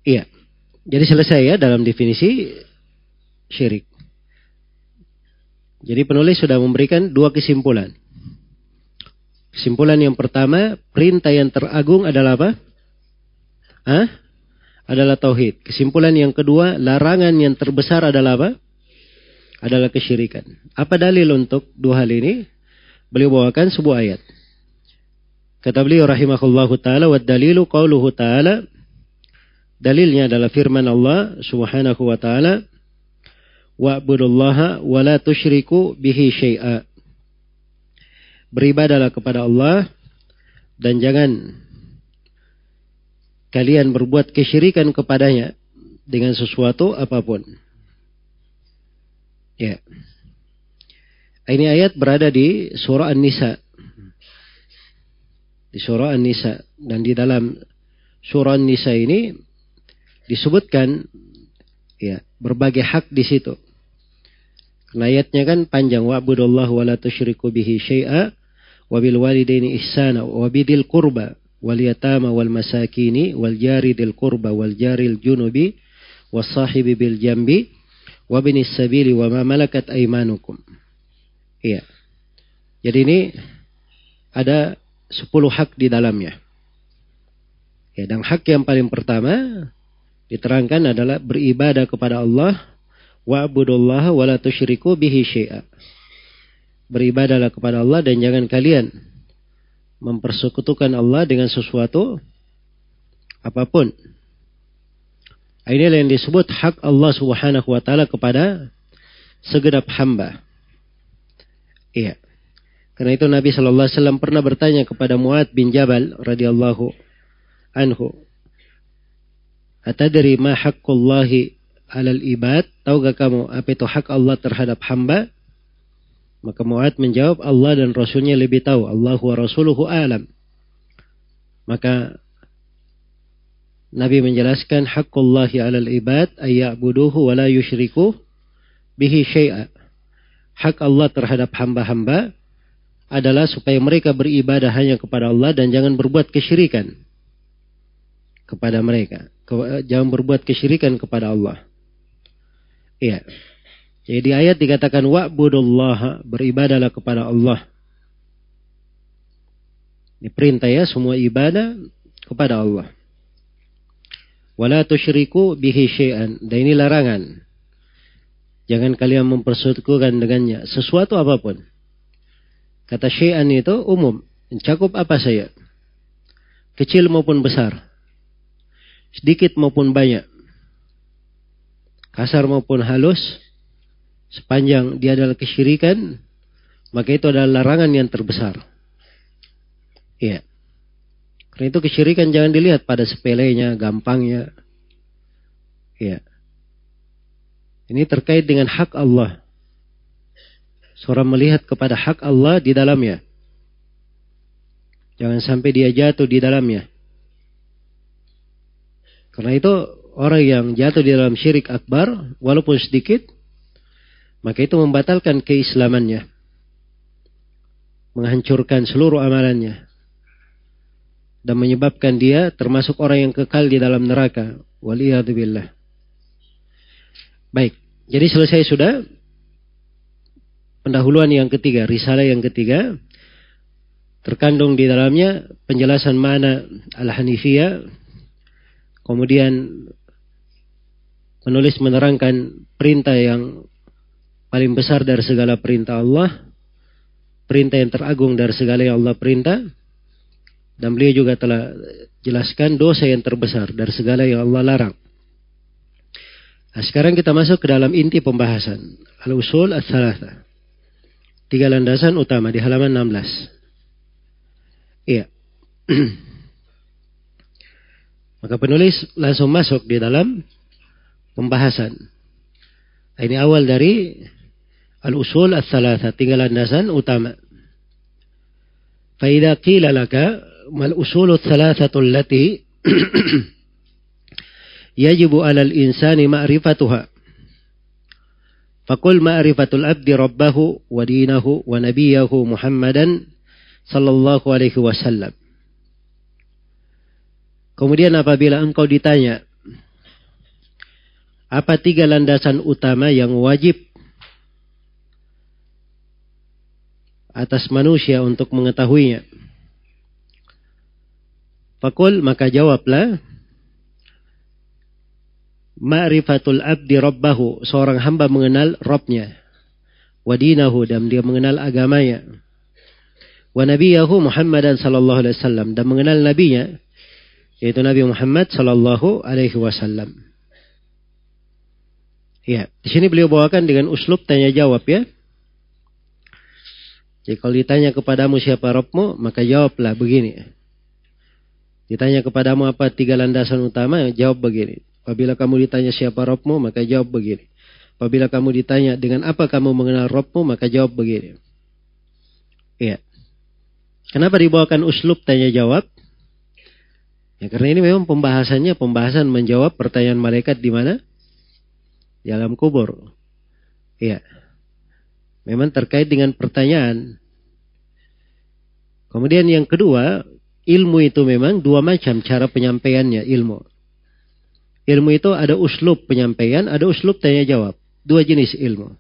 Iya. Jadi selesai ya dalam definisi syirik. Jadi penulis sudah memberikan dua kesimpulan. Kesimpulan yang pertama, perintah yang teragung adalah apa? Hah? adalah tauhid. Kesimpulan yang kedua, larangan yang terbesar adalah apa? Adalah kesyirikan. Apa dalil untuk dua hal ini? Beliau bawakan sebuah ayat. Kata beliau rahimahullahu taala wa dalilu qauluhu taala dalilnya adalah firman Allah Subhanahu wa taala wa'budullaha wa la tusyriku bihi syai'a. Beribadalah kepada Allah dan jangan kalian berbuat kesyirikan kepadanya dengan sesuatu apa pun. Ya. Ini ayat berada di surah An-Nisa. Di surah An-Nisa dan di dalam surah Nisa ini disebutkan ya berbagai hak di situ. Karena ayatnya kan panjang wa'budallahu wa la tusyriku bihi syai'a wa bil walidaini ihsana wa bidil qurba wal yatama wal masakini wal jari dil qurba wal jaril junubi was sahibi bil jambi wa binis sabili wa ma malakat aimanukum. Iya. Jadi ini ada sepuluh hak di dalamnya. Ya, dan hak yang paling pertama diterangkan adalah beribadah kepada Allah wa'budullaha wa la tusyriku bihi syai'a. Beribadahlah kepada Allah dan jangan kalian mempersekutukan Allah dengan sesuatu apa pun. Inilah yang disebut hak Allah Subhanahu wa taala kepada segenap hamba. Iya. Karena itu Nabi Shallallahu Alaihi Wasallam pernah bertanya kepada Muad bin Jabal radhiyallahu anhu, "Atadri ma haqqullahi alal ibad? Tahukah kamu apa itu hak Allah terhadap hamba?" Maka Muad menjawab, "Allah dan Rasulnya lebih tahu. Allahu wa Rasuluhu alam." Maka Nabi menjelaskan haqqullahi alal ibad ayya'buduhu wa la bihi syai'a. Hak Allah terhadap hamba-hamba adalah supaya mereka beribadah hanya kepada Allah dan jangan berbuat kesyirikan kepada mereka. Jangan berbuat kesyirikan kepada Allah. Iya. Jadi ayat dikatakan wa'budullah beribadahlah kepada Allah. Ini perintah ya semua ibadah kepada Allah. Wala tusyriku bihi syai'an. Dan ini larangan. Jangan kalian mempersekutukan dengannya sesuatu apa pun. Kata syai'an itu umum. Mencakup apa saya? Kecil maupun besar. Sedikit maupun banyak. Kasar maupun halus. Sepanjang dia adalah kesyirikan. Maka itu adalah larangan yang terbesar. Iya. Karena itu kesyirikan jangan dilihat pada sepelenya, gampangnya. Iya. Ini terkait dengan hak Allah. Seorang melihat kepada hak Allah di dalamnya. Jangan sampai dia jatuh di dalamnya. Karena itu orang yang jatuh di dalam syirik akbar, walaupun sedikit, maka itu membatalkan keislamannya. Menghancurkan seluruh amalannya. Dan menyebabkan dia termasuk orang yang kekal di dalam neraka. Waliyahdubillah. Baik, jadi selesai sudah pendahuluan yang ketiga, risalah yang ketiga, terkandung di dalamnya penjelasan mana al-hanifiyah, kemudian penulis menerangkan perintah yang paling besar dari segala perintah Allah, perintah yang teragung dari segala yang Allah perintah, dan beliau juga telah jelaskan dosa yang terbesar dari segala yang Allah larang. Nah, sekarang kita masuk ke dalam inti pembahasan. Al-usul as-salatha. Tiga landasan utama di halaman 16. Iya. Maka penulis langsung masuk di dalam pembahasan. Nah, ini awal dari al-usul as-salatha. tiga landasan utama. Faidah qila laka ما الأصول الثلاثة التي يجب على الإنسان معرفتها Fakul ma'rifatul abdi rabbahu wa dinahu wa nabiyahu Muhammadan sallallahu alaihi wasallam. Kemudian apabila engkau ditanya, apa tiga landasan utama yang wajib atas manusia untuk mengetahuinya? Fakul maka jawablah ma'rifatul abdi rabbahu, seorang hamba mengenal Robnya. Wadinahu, dan dia mengenal agamanya. Wa nabiyahu Muhammadan sallallahu alaihi wasallam, dan mengenal nabinya, yaitu Nabi Muhammad sallallahu alaihi wasallam. Ya, di sini beliau bawakan dengan uslub tanya jawab ya. Jadi kalau ditanya kepadamu siapa Robmu, maka jawablah begini. Ditanya kepadamu apa tiga landasan utama, jawab begini. Apabila kamu ditanya siapa Robmu, maka jawab begini. Apabila kamu ditanya dengan apa kamu mengenal Robmu, maka jawab begini. Iya. Kenapa dibawakan uslub tanya jawab? Ya karena ini memang pembahasannya pembahasan menjawab pertanyaan malaikat di mana? Di alam kubur. Iya. Memang terkait dengan pertanyaan. Kemudian yang kedua, ilmu itu memang dua macam cara penyampaiannya ilmu. Ilmu itu ada uslub penyampaian, ada uslub tanya jawab. Dua jenis ilmu.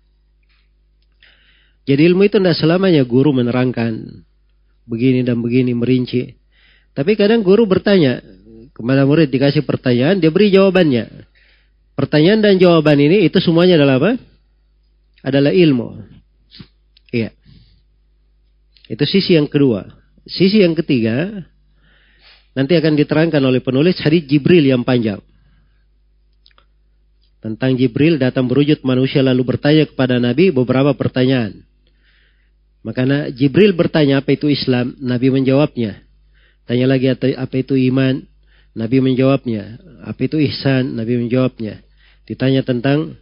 Jadi ilmu itu tidak selamanya guru menerangkan begini dan begini merinci. Tapi kadang guru bertanya kepada murid dikasih pertanyaan, dia beri jawabannya. Pertanyaan dan jawaban ini itu semuanya adalah apa? Adalah ilmu. Iya. Itu sisi yang kedua. Sisi yang ketiga nanti akan diterangkan oleh penulis hadis Jibril yang panjang tentang Jibril datang berwujud manusia lalu bertanya kepada Nabi beberapa pertanyaan. Maka Jibril bertanya apa itu Islam, Nabi menjawabnya. Tanya lagi apa itu iman, Nabi menjawabnya. Apa itu ihsan, Nabi menjawabnya. Ditanya tentang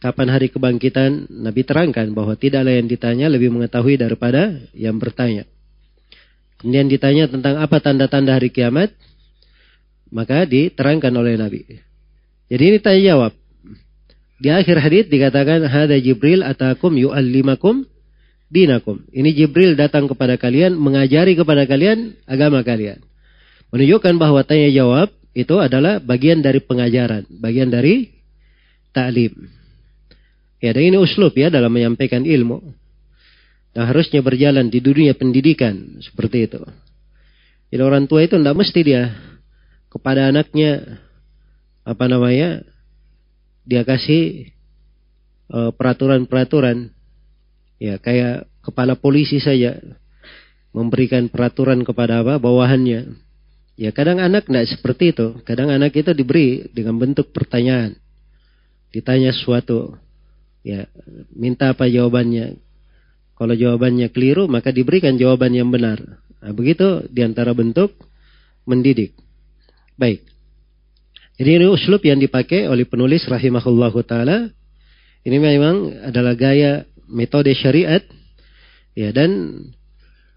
kapan hari kebangkitan, Nabi terangkan bahwa tidaklah yang ditanya lebih mengetahui daripada yang bertanya. Kemudian ditanya tentang apa tanda-tanda hari kiamat, maka diterangkan oleh Nabi. Jadi ini tanya jawab. Di akhir hadis dikatakan hada Jibril atakum yu'allimakum dinakum. Ini Jibril datang kepada kalian mengajari kepada kalian agama kalian. Menunjukkan bahwa tanya jawab itu adalah bagian dari pengajaran, bagian dari taklim. Ya, dan ini uslub ya dalam menyampaikan ilmu. Dan harusnya berjalan di dunia pendidikan seperti itu. Jadi orang tua itu tidak mesti dia kepada anaknya apa namanya dia kasih peraturan peraturan-peraturan. Ya kayak kepala polisi saja memberikan peraturan kepada apa bawahannya. Ya kadang anak tidak seperti itu. Kadang anak itu diberi dengan bentuk pertanyaan. Ditanya sesuatu. Ya minta apa jawabannya kalau jawabannya keliru maka diberikan jawaban yang benar nah, begitu di antara bentuk mendidik baik jadi ini uslub yang dipakai oleh penulis rahimahullahu taala. Ini memang adalah gaya metode syariat. Ya dan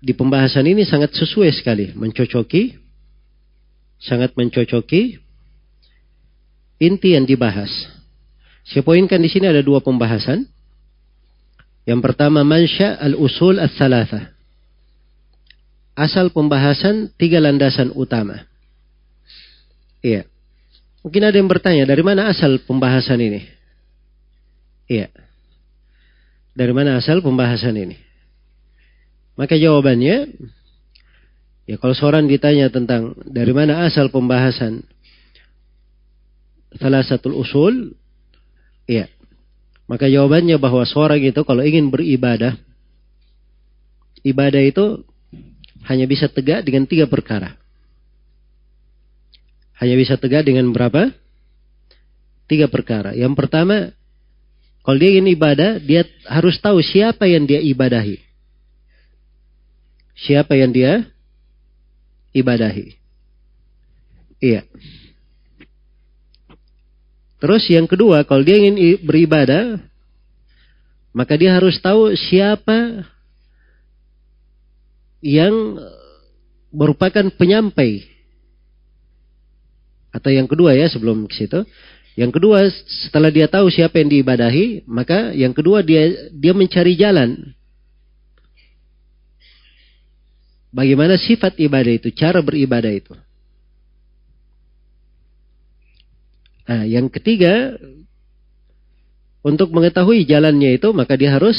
di pembahasan ini sangat sesuai sekali mencocoki sangat mencocoki inti yang dibahas. Saya poinkan di sini ada dua pembahasan. Yang pertama mansya al-usul as-salatha. Asal pembahasan tiga landasan utama. Iya. Mungkin ada yang bertanya, dari mana asal pembahasan ini? Iya. Dari mana asal pembahasan ini? Maka jawabannya, ya kalau seorang ditanya tentang dari mana asal pembahasan salah satu usul, iya. Maka jawabannya bahwa seorang itu kalau ingin beribadah, ibadah itu hanya bisa tegak dengan tiga perkara hanya bisa tegak dengan berapa? Tiga perkara. Yang pertama, kalau dia ingin ibadah, dia harus tahu siapa yang dia ibadahi. Siapa yang dia ibadahi. Iya. Terus yang kedua, kalau dia ingin beribadah, maka dia harus tahu siapa yang merupakan penyampai atau yang kedua ya sebelum ke situ. Yang kedua setelah dia tahu siapa yang diibadahi, maka yang kedua dia dia mencari jalan. Bagaimana sifat ibadah itu, cara beribadah itu. Nah, yang ketiga, untuk mengetahui jalannya itu, maka dia harus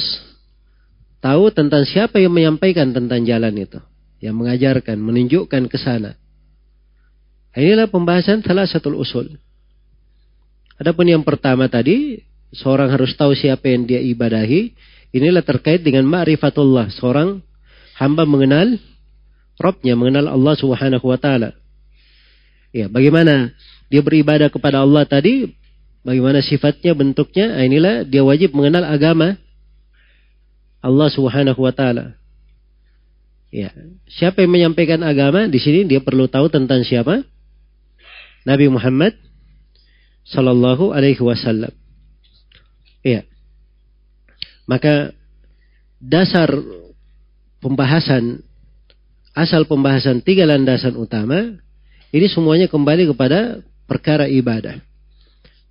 tahu tentang siapa yang menyampaikan tentang jalan itu. Yang mengajarkan, menunjukkan ke sana. Inilah pembahasan salah satu usul. Adapun yang pertama tadi, seorang harus tahu siapa yang dia ibadahi. Inilah terkait dengan ma'rifatullah. Seorang hamba mengenal Robnya, mengenal Allah subhanahu wa ta'ala. Ya, bagaimana dia beribadah kepada Allah tadi, bagaimana sifatnya, bentuknya, nah, inilah dia wajib mengenal agama Allah subhanahu wa ta'ala. Ya, siapa yang menyampaikan agama di sini dia perlu tahu tentang siapa? Nabi Muhammad Sallallahu Alaihi Wasallam. Iya. Maka dasar pembahasan asal pembahasan tiga landasan utama Ini semuanya kembali kepada perkara ibadah.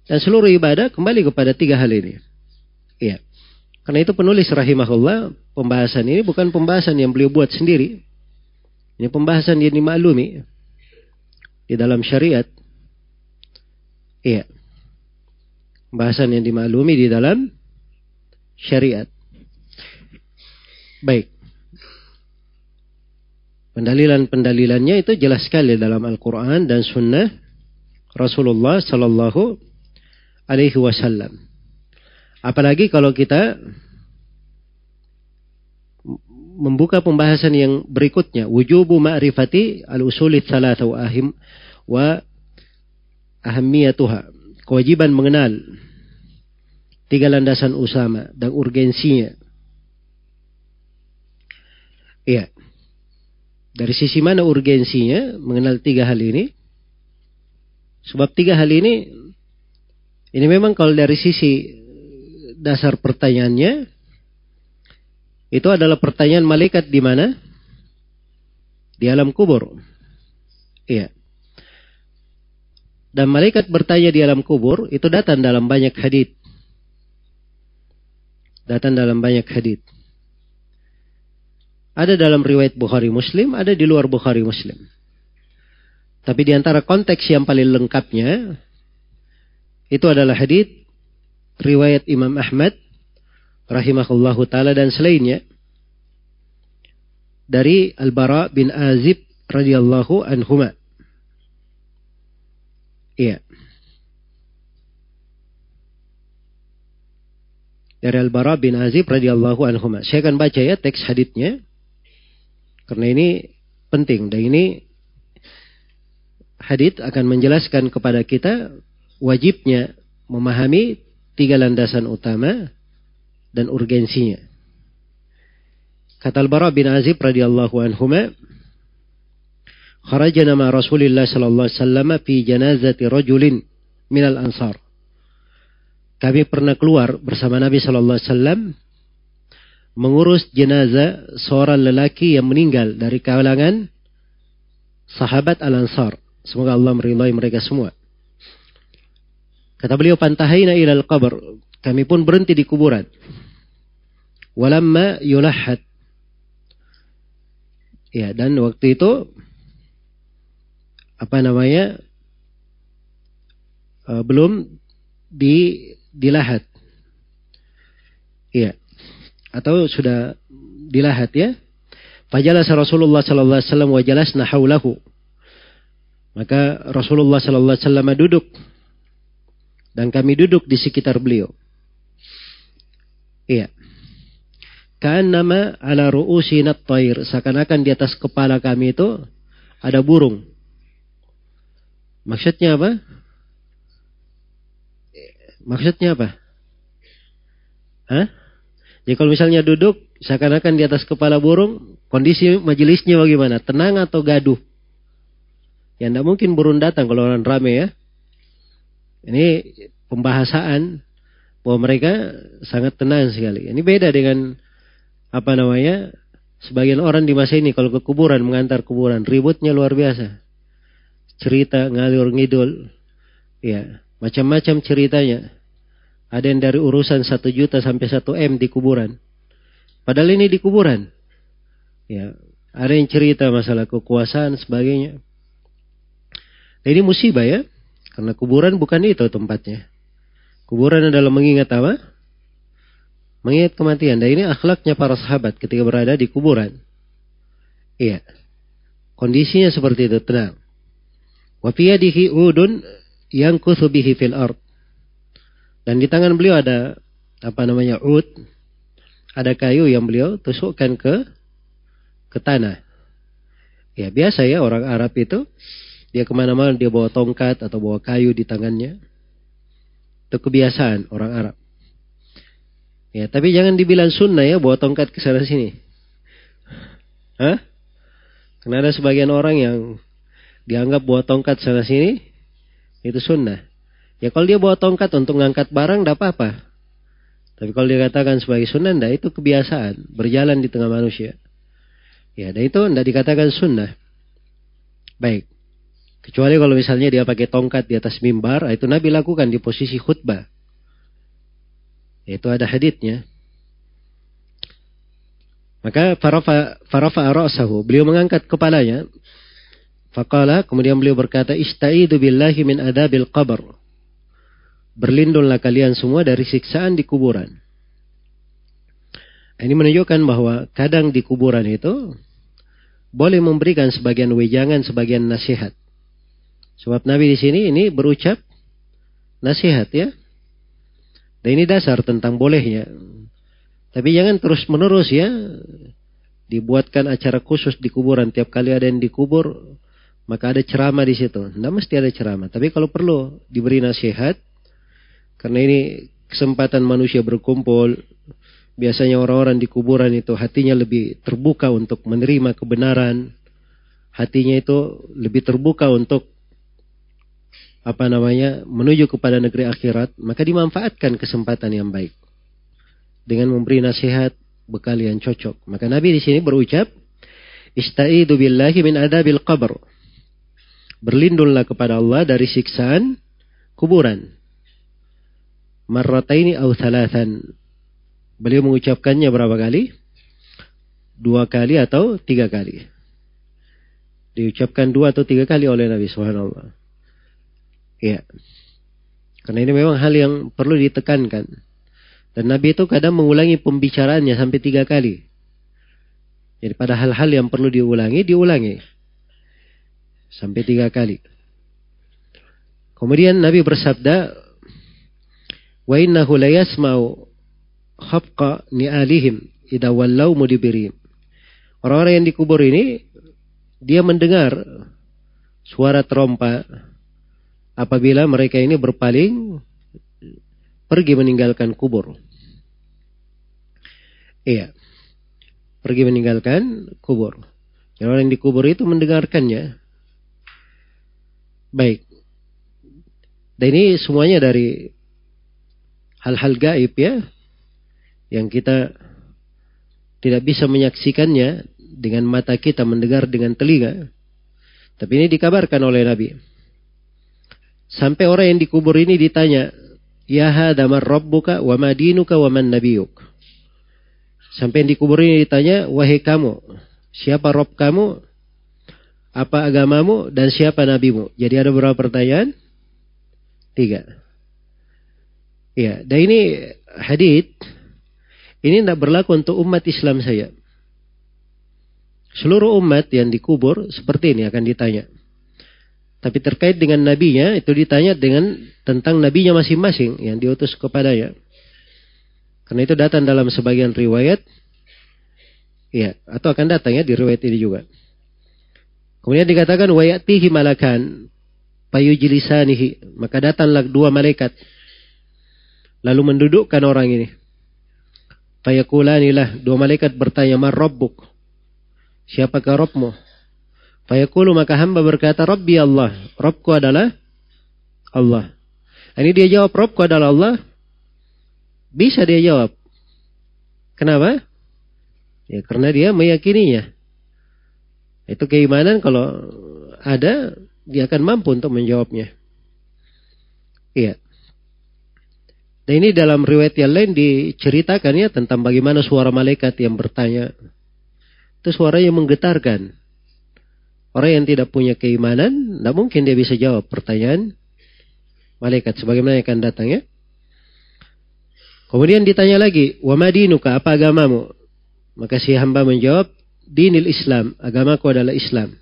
Dan seluruh ibadah kembali kepada tiga hal ini. Iya. Karena itu penulis rahimahullah, pembahasan ini bukan pembahasan yang beliau buat sendiri. Ini pembahasan yang dimaklumi di dalam syariat. Iya. Pembahasan yang dimaklumi di dalam syariat. Baik. Pendalilan-pendalilannya itu jelas sekali dalam Al-Quran dan Sunnah Rasulullah Sallallahu Alaihi Wasallam. Apalagi kalau kita membuka pembahasan yang berikutnya, wujubu ma'rifati al-usulit salata wa ahim wa ahamiyatuha. Kewajiban mengenal tiga landasan usama dan urgensinya. Iya. Dari sisi mana urgensinya mengenal tiga hal ini? Sebab tiga hal ini ini memang kalau dari sisi dasar pertanyaannya itu adalah pertanyaan malaikat di mana? Di alam kubur. Iya. Dan malaikat bertanya di alam kubur itu datang dalam banyak hadis. Datang dalam banyak hadis. Ada dalam riwayat Bukhari Muslim, ada di luar Bukhari Muslim. Tapi di antara konteks yang paling lengkapnya itu adalah hadis riwayat Imam Ahmad rahimahullahu taala dan selainnya dari Al-Bara bin Azib radhiyallahu anhuma. Iya. Dari Al-Bara bin Azib radhiyallahu anhuma. Saya akan baca ya teks hadisnya karena ini penting dan ini hadis akan menjelaskan kepada kita wajibnya memahami tiga landasan utama dan urgensinya. Kata Al-Bara bin Azib radhiyallahu anhuma, "Kharajna ma Rasulillah sallallahu alaihi wasallam fi janazati rajulin min al-ansar." Kami pernah keluar bersama Nabi sallallahu alaihi wasallam mengurus jenazah seorang lelaki yang meninggal dari kalangan sahabat Al-Ansar. Semoga Allah meridai mereka semua. Kata beliau, pantahaina ilal qabr. Kami pun berhenti di kuburan. Walamma yulahat. Ya, dan waktu itu apa namanya? Uh, belum di dilahat. Iya. Atau sudah dilahat ya. Fajalasa Rasulullah sallallahu alaihi wasallam wa jalasna haulahu. Maka Rasulullah sallallahu alaihi wasallam duduk dan kami duduk di sekitar beliau. Iya. nama ala ru'usina tair. Seakan-akan di atas kepala kami itu ada burung. Maksudnya apa? Maksudnya apa? Hah? Jadi kalau misalnya duduk, seakan-akan di atas kepala burung, kondisi majelisnya bagaimana? Tenang atau gaduh? Ya tidak mungkin burung datang kalau orang rame ya. Ini pembahasan bahwa mereka sangat tenang sekali. Ini beda dengan apa namanya? Sebagian orang di masa ini kalau ke kuburan mengantar kuburan ributnya luar biasa. Cerita ngalur ngidul, ya macam-macam ceritanya. Ada yang dari urusan satu juta sampai satu m di kuburan. Padahal ini di kuburan. Ya, ada yang cerita masalah kekuasaan sebagainya. Nah, ini musibah ya. Karena kuburan bukan itu tempatnya. Kuburan adalah mengingat apa? Mengingat kematian. Dan ini akhlaknya para sahabat ketika berada di kuburan. Iya. Kondisinya seperti itu, tenang. Wafiyadihi udun yang kusubihi fil ard. Dan di tangan beliau ada apa namanya ud. Ada kayu yang beliau tusukkan ke ke tanah. Ya biasa ya orang Arab itu dia ke mana-mana dia bawa tongkat atau bawa kayu di tangannya. Itu kebiasaan orang Arab. Ya, tapi jangan dibilang sunnah ya bawa tongkat ke sana sini. Hah? Karena ada sebagian orang yang dianggap bawa tongkat sana sini itu sunnah. Ya kalau dia bawa tongkat untuk mengangkat barang tidak apa-apa. Tapi kalau dia katakan sebagai sunnah, tidak itu kebiasaan berjalan di tengah manusia. Ya, dan itu tidak dikatakan sunnah. Baik. Kecuali kalau misalnya dia pakai tongkat di atas mimbar, itu Nabi lakukan di posisi khutbah. Itu ada haditnya. Maka farafa farafa ra'sahu, beliau mengangkat kepalanya. Faqala, kemudian beliau berkata, "Istaidu billahi min adabil qabr." Berlindunglah kalian semua dari siksaan di kuburan. Ini menunjukkan bahwa kadang di kuburan itu boleh memberikan sebagian wejangan, sebagian nasihat. Sebab Nabi di sini ini berucap nasihat ya. Dan ini dasar tentang bolehnya. Tapi jangan terus menerus ya. Dibuatkan acara khusus di kuburan. Tiap kali ada yang dikubur, maka ada ceramah di situ. Tidak mesti ada ceramah. Tapi kalau perlu diberi nasihat, karena ini kesempatan manusia berkumpul, biasanya orang-orang di kuburan itu hatinya lebih terbuka untuk menerima kebenaran. Hatinya itu lebih terbuka untuk apa namanya menuju kepada negeri akhirat, maka dimanfaatkan kesempatan yang baik dengan memberi nasihat bekal yang cocok. Maka Nabi di sini berucap, Istaidu billahi min adabil qabr. Berlindunglah kepada Allah dari siksaan kuburan. Marrataini au thalathan. Beliau mengucapkannya berapa kali? Dua kali atau tiga kali. Diucapkan dua atau tiga kali oleh Nabi Subhanahu Ya. Karena ini memang hal yang perlu ditekankan. Dan Nabi itu kadang mengulangi pembicaraannya sampai tiga kali. Jadi pada hal-hal yang perlu diulangi, diulangi. Sampai tiga kali. Kemudian Nabi bersabda, Wa innahu la yasma'u khafqa ni'alihim idha wallau mudibirim. Orang-orang yang dikubur ini, dia mendengar suara trompa apabila mereka ini berpaling pergi meninggalkan kubur. Iya. Pergi meninggalkan kubur. Yang orang yang dikubur itu mendengarkannya. Baik. Dan ini semuanya dari hal-hal gaib ya. Yang kita tidak bisa menyaksikannya dengan mata kita, mendengar dengan telinga. Tapi ini dikabarkan oleh Nabi. Sampai orang yang dikubur ini ditanya, Ya hada man rabbuka wa madinuka wa man nabiyuk. Sampai yang dikubur ini ditanya, wahai kamu, siapa Rob kamu, apa agamamu, dan siapa nabimu. Jadi ada beberapa pertanyaan? Tiga. Ya, dan ini hadith, ini tidak berlaku untuk umat Islam saya. Seluruh umat yang dikubur seperti ini akan ditanya. Tapi terkait dengan nabinya itu ditanya dengan tentang nabinya masing-masing yang diutus kepadanya. Karena itu datang dalam sebagian riwayat. Ya, atau akan datang ya di riwayat ini juga. Kemudian dikatakan wayatihi malakan payujlisanihi, maka datanglah dua malaikat lalu mendudukkan orang ini. Fayakulanilah dua malaikat bertanya, "Man rabbuk?" Siapakah Rabbmu? Fayaqulu maka hamba berkata, Rabbi Allah. Rabbku adalah Allah. Ini dia jawab, Rabbku adalah Allah. Bisa dia jawab. Kenapa? Ya karena dia meyakininya. Itu keimanan kalau ada, dia akan mampu untuk menjawabnya. Iya. Dan ini dalam riwayat yang lain diceritakan ya tentang bagaimana suara malaikat yang bertanya. Itu suara yang menggetarkan. Orang yang tidak punya keimanan, tidak mungkin dia bisa jawab pertanyaan malaikat. Sebagaimana yang akan datang ya. Kemudian ditanya lagi, wa madinuka, apa agamamu? Maka si hamba menjawab, dinil Islam, agamaku adalah Islam.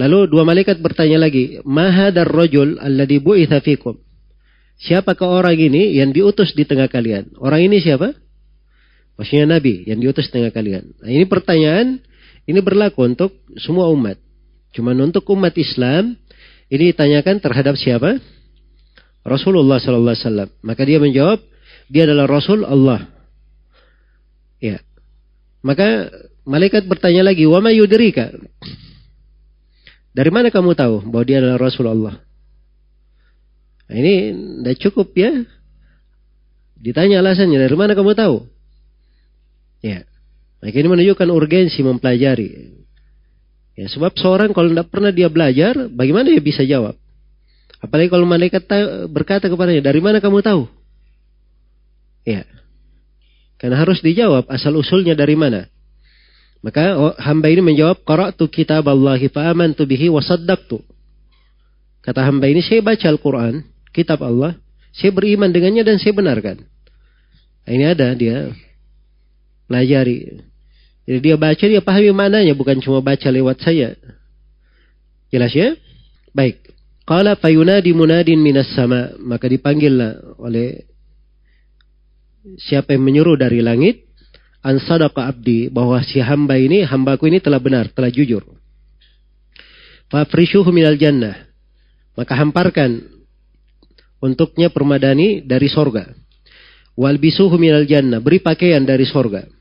Lalu dua malaikat bertanya lagi, mahadar rojul alladhi bu'itha fikum. Siapakah orang ini yang diutus di tengah kalian? Orang ini siapa? Maksudnya Nabi yang diutus di tengah kalian. Nah, ini pertanyaan ini berlaku untuk semua umat. Cuma untuk umat Islam ini ditanyakan terhadap siapa? Rasulullah sallallahu alaihi wasallam. Maka dia menjawab, dia adalah Rasul Allah. Ya. Maka malaikat bertanya lagi, "Wa ma yudrika?" Dari mana kamu tahu bahwa dia adalah Rasul Allah? Nah, ini tidak cukup ya. Ditanya alasannya, dari mana kamu tahu? Ya. Maka ini menunjukkan urgensi mempelajari. Ya, sebab seorang kalau tidak pernah dia belajar, bagaimana dia bisa jawab? Apalagi kalau malaikat berkata kepadanya, dari mana kamu tahu? Ya. Karena harus dijawab asal usulnya dari mana. Maka oh, hamba ini menjawab, Qara'tu kitab Allahi fa'amantu bihi wa saddaqtu. Kata hamba ini, saya baca Al-Quran, kitab Allah, saya beriman dengannya dan saya benarkan. Nah, ini ada dia pelajari. Jadi dia baca, dia pahami maknanya, bukan cuma baca lewat saya. Jelas ya? Baik. Qala fayunadi munadin minas sama. Maka dipanggillah oleh siapa yang menyuruh dari langit. An sadaqa abdi. Bahwa si hamba ini, hambaku ini telah benar, telah jujur. Fafrishuhu minal jannah. Maka hamparkan untuknya permadani dari sorga. Walbisuhu minal jannah. Beri pakaian dari sorga.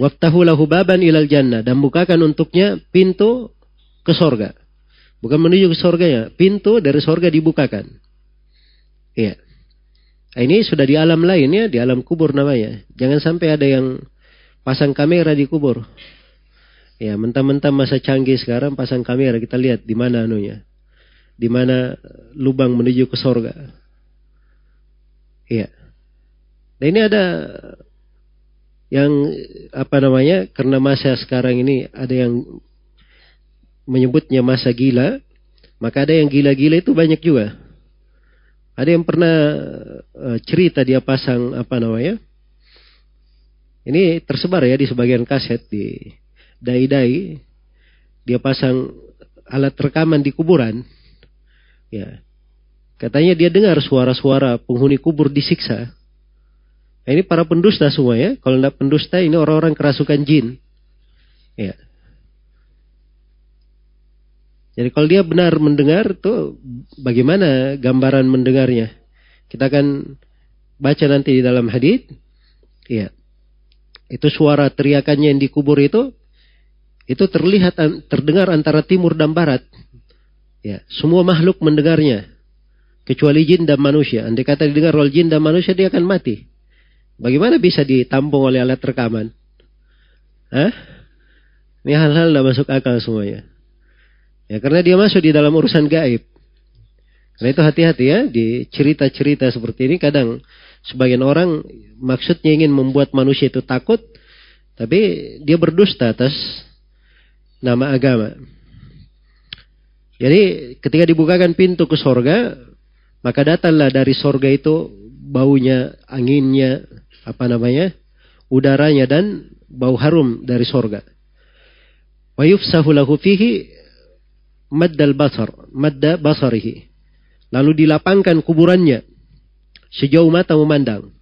Waftahu lahu baban ilal jannah. Dan bukakan untuknya pintu ke sorga. Bukan menuju ke ya. Pintu dari sorga dibukakan. Iya. Ini sudah di alam lain ya, di alam kubur namanya. Jangan sampai ada yang pasang kamera di kubur. Ya, mentah-mentah masa canggih sekarang pasang kamera kita lihat di mana anunya. Di mana lubang menuju ke sorga. Iya. Nah ini ada yang apa namanya karena masa sekarang ini ada yang menyebutnya masa gila, maka ada yang gila-gila itu banyak juga. Ada yang pernah uh, cerita dia pasang apa namanya? Ini tersebar ya di sebagian kaset di dai-dai. Dia pasang alat rekaman di kuburan. Ya. Katanya dia dengar suara-suara penghuni kubur disiksa. Nah, ini para pendusta semua ya. Kalau tidak pendusta ini orang-orang kerasukan jin. Ya. Jadi kalau dia benar mendengar tuh bagaimana gambaran mendengarnya? Kita akan baca nanti di dalam hadis. Iya. Itu suara teriakannya yang dikubur itu itu terlihat terdengar antara timur dan barat. Ya, semua makhluk mendengarnya kecuali jin dan manusia. Andai kata didengar oleh jin dan manusia dia akan mati. Bagaimana bisa ditampung oleh alat rekaman? Hah? Ini hal-hal tidak masuk akal semuanya. Ya karena dia masuk di dalam urusan gaib. Karena itu hati-hati ya di cerita-cerita seperti ini kadang sebagian orang maksudnya ingin membuat manusia itu takut tapi dia berdusta atas nama agama. Jadi ketika dibukakan pintu ke sorga, maka datanglah dari sorga itu baunya, anginnya, apa namanya, udaranya dan bau harum dari sorga. Wa yufsahu lahu fihi maddal basar, madda basarihi. Lalu dilapangkan kuburannya sejauh mata memandang.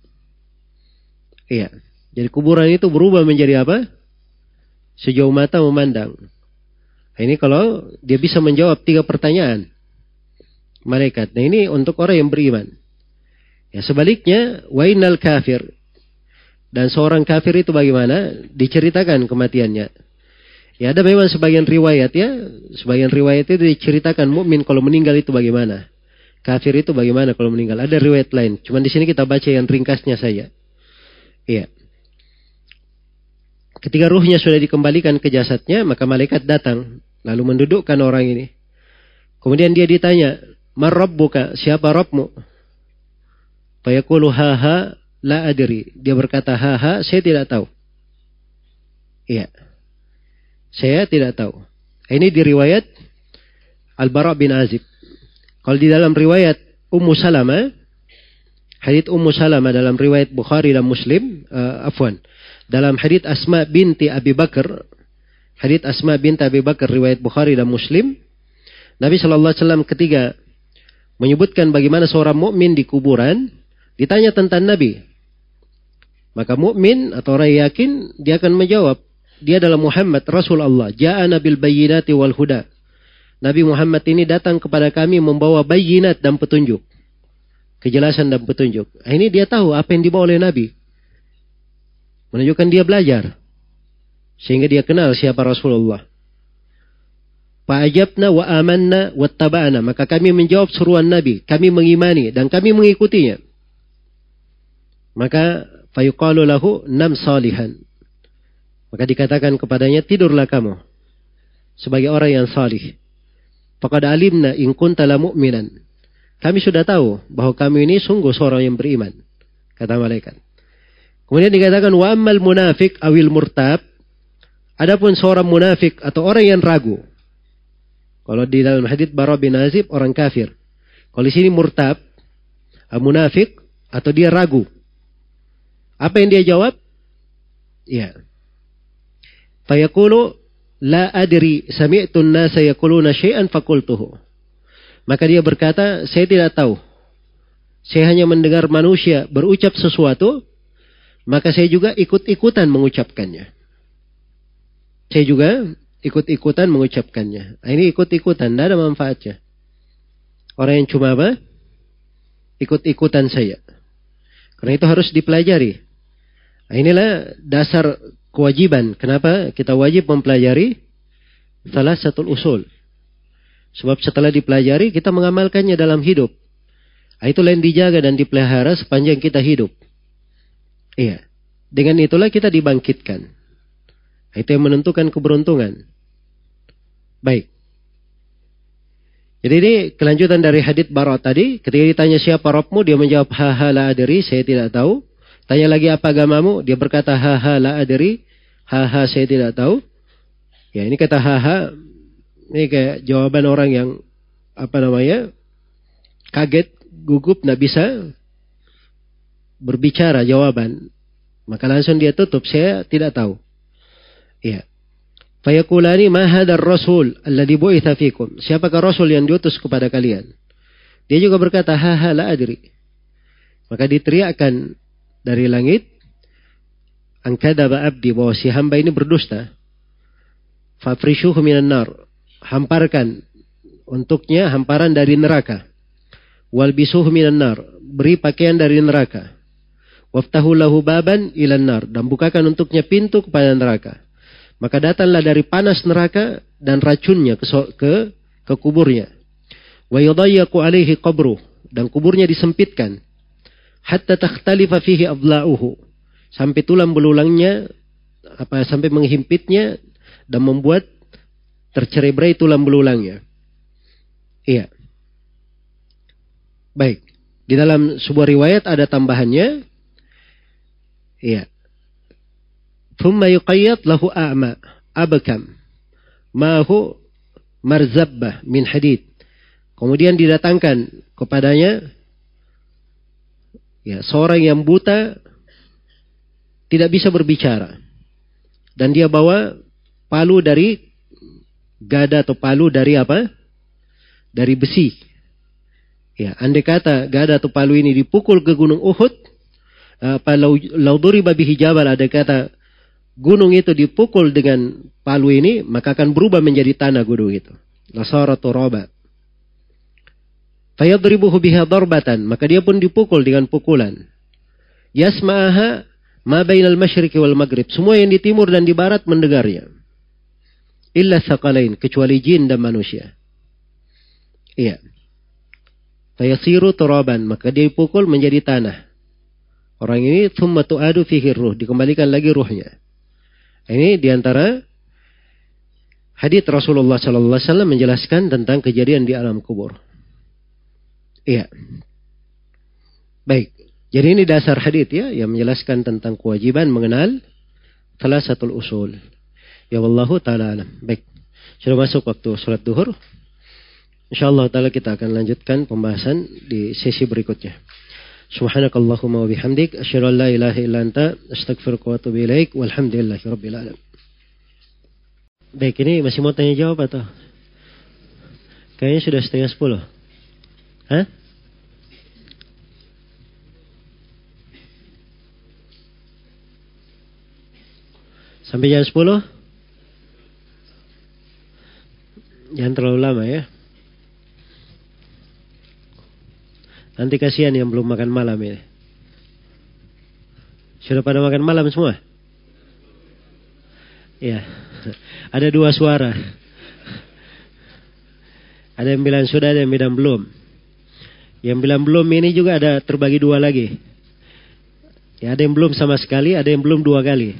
Iya. Jadi kuburan itu berubah menjadi apa? Sejauh mata memandang. Nah, ini kalau dia bisa menjawab tiga pertanyaan malaikat. Nah ini untuk orang yang beriman. Ya sebaliknya, wainal kafir. Dan seorang kafir itu bagaimana? Diceritakan kematiannya. Ya ada memang sebagian riwayat ya, sebagian riwayat itu diceritakan mukmin kalau meninggal itu bagaimana. Kafir itu bagaimana kalau meninggal. Ada riwayat lain. Cuman di sini kita baca yang ringkasnya saja. Iya. Ketika ruhnya sudah dikembalikan ke jasadnya, maka malaikat datang. Lalu mendudukkan orang ini. Kemudian dia ditanya, buka siapa Rabbmu? Fayaqulu haha la adri. Dia berkata haha, saya tidak tahu. Iya. Saya tidak tahu. Ini di riwayat Al-Bara bin Azib. Kalau di dalam riwayat Ummu Salama, hadits Ummu Salama dalam riwayat Bukhari dan Muslim, uh, afwan. Dalam hadits Asma binti Abi Bakar, hadits Asma binti Abi Bakar riwayat Bukhari dan Muslim, Nabi Shallallahu Alaihi Wasallam ketiga menyebutkan bagaimana seorang mukmin di kuburan ditanya tentang Nabi. Maka mukmin atau orang yakin dia akan menjawab, dia adalah Muhammad Rasul Allah. Ja'ana bil bayyinati wal huda. Nabi Muhammad ini datang kepada kami membawa bayinat dan petunjuk. Kejelasan dan petunjuk. Nah, ini dia tahu apa yang dibawa oleh Nabi. Menunjukkan dia belajar. Sehingga dia kenal siapa Rasulullah. Fa'ajabna wa amanna wa taba'ana. Maka kami menjawab seruan Nabi. Kami mengimani dan kami mengikutinya. Maka fayuqalu lahu nam salihan. Maka dikatakan kepadanya, tidurlah kamu. sebagai orang yang salih. Faqad alimna in kunta la mu'minan. Kami sudah tahu bahwa kami ini sungguh seorang yang beriman. Kata malaikat. Kemudian dikatakan wa ammal munafik awil murtab. Adapun seorang munafik atau orang yang ragu. Kalau di dalam hadits Bara bin Azib orang kafir. Kalau di sini murtab, munafik atau dia ragu. Apa yang dia jawab? Ya. Fayaqulu la adri sami'tu an-nasa yaquluna syai'an faqultuhu. Maka dia berkata, saya tidak tahu. Saya hanya mendengar manusia berucap sesuatu, maka saya juga ikut-ikutan mengucapkannya. Saya juga ikut-ikutan mengucapkannya. Nah, ini ikut-ikutan, tidak ada manfaatnya. Orang yang cuma apa? Ikut-ikutan saya. Karena itu harus dipelajari. Nah, inilah dasar kewajiban. Kenapa kita wajib mempelajari salah satu usul. Sebab setelah dipelajari kita mengamalkannya dalam hidup. Nah, yang dijaga dan dipelihara sepanjang kita hidup. Iya. Dengan itulah kita dibangkitkan. Nah, itu yang menentukan keberuntungan. Baik. Jadi ini kelanjutan dari hadits Barat tadi. Ketika ditanya siapa Robmu, dia menjawab haha la adri, saya tidak tahu. Tanya lagi apa agamamu? Dia berkata haha la adri. Haha saya tidak tahu. Ya ini kata haha. Ini kayak jawaban orang yang apa namanya kaget, gugup, nggak bisa berbicara jawaban. Maka langsung dia tutup. Saya tidak tahu. Ya. Fayakulani ma hadar rasul alladhi bu'itha fikum. Siapakah rasul yang diutus kepada kalian? Dia juga berkata, haha la adri. Maka diteriakkan dari langit angkadaba abdi bahwa si hamba ini berdusta. Fafrishuhu minan nar hamparkan untuknya hamparan dari neraka. Walbisuhu minan nar beri pakaian dari neraka. Waftahu lahu baban ilan nar dan bukakan untuknya pintu kepada neraka. Maka datanglah dari panas neraka dan racunnya ke ke, ke kuburnya. Wa yudayyaku alaihi qabru dan kuburnya disempitkan hatta takhtalifa fihi adla'uhu sampai tulang belulangnya apa sampai menghimpitnya dan membuat tercerai tulang belulangnya. Iya. Baik. Di dalam sebuah riwayat ada tambahannya. Iya. Thumma yuqayyad lahu a'ma abakam. Mahu marzabbah min hadid. Kemudian didatangkan kepadanya Ya, seorang yang buta tidak bisa berbicara. Dan dia bawa palu dari gada atau palu dari apa? Dari besi. Ya, andai kata gada atau palu ini dipukul ke gunung Uhud, apa lauduri babi hijabal ada kata gunung itu dipukul dengan palu ini, maka akan berubah menjadi tanah gunung itu. Lasara roba. Fayadribuhu biha darbatan. Maka dia pun dipukul dengan pukulan. Yasma'aha ma bainal masyriqi wal maghrib. Semua yang di timur dan di barat mendengarnya. Illa thaqalain. Kecuali jin dan manusia. Iya. Fayasiru turaban. Maka dia dipukul menjadi tanah. Orang ini thumma tu'adu fihi ruh. Dikembalikan lagi ruhnya. Ini di antara hadith Rasulullah Wasallam menjelaskan tentang kejadian di alam kubur. Iya. Baik. Jadi ini dasar hadith ya yang menjelaskan tentang kewajiban mengenal salah satu usul. Ya wallahu taala alam. Baik. Sudah masuk waktu sholat duhur. InsyaAllah ta'ala kita akan lanjutkan pembahasan di sesi berikutnya. Subhanakallahumma wa bihamdik. Asyadu an la ilaha illa anta. Astagfirullah wa atubu ilaik. Walhamdulillahi rabbil alam. Baik, ini masih mau tanya jawab atau? Kayaknya sudah setengah sepuluh. Sampai jam 10? Jangan terlalu lama ya. Nanti kasihan yang belum makan malam ini. Sudah pada makan malam semua? Ya. Ada dua suara. Ada yang bilang sudah, ada yang bilang belum. Yang bilang belum ini juga ada terbagi dua lagi. Ya, ada yang belum sama sekali, ada yang belum dua kali.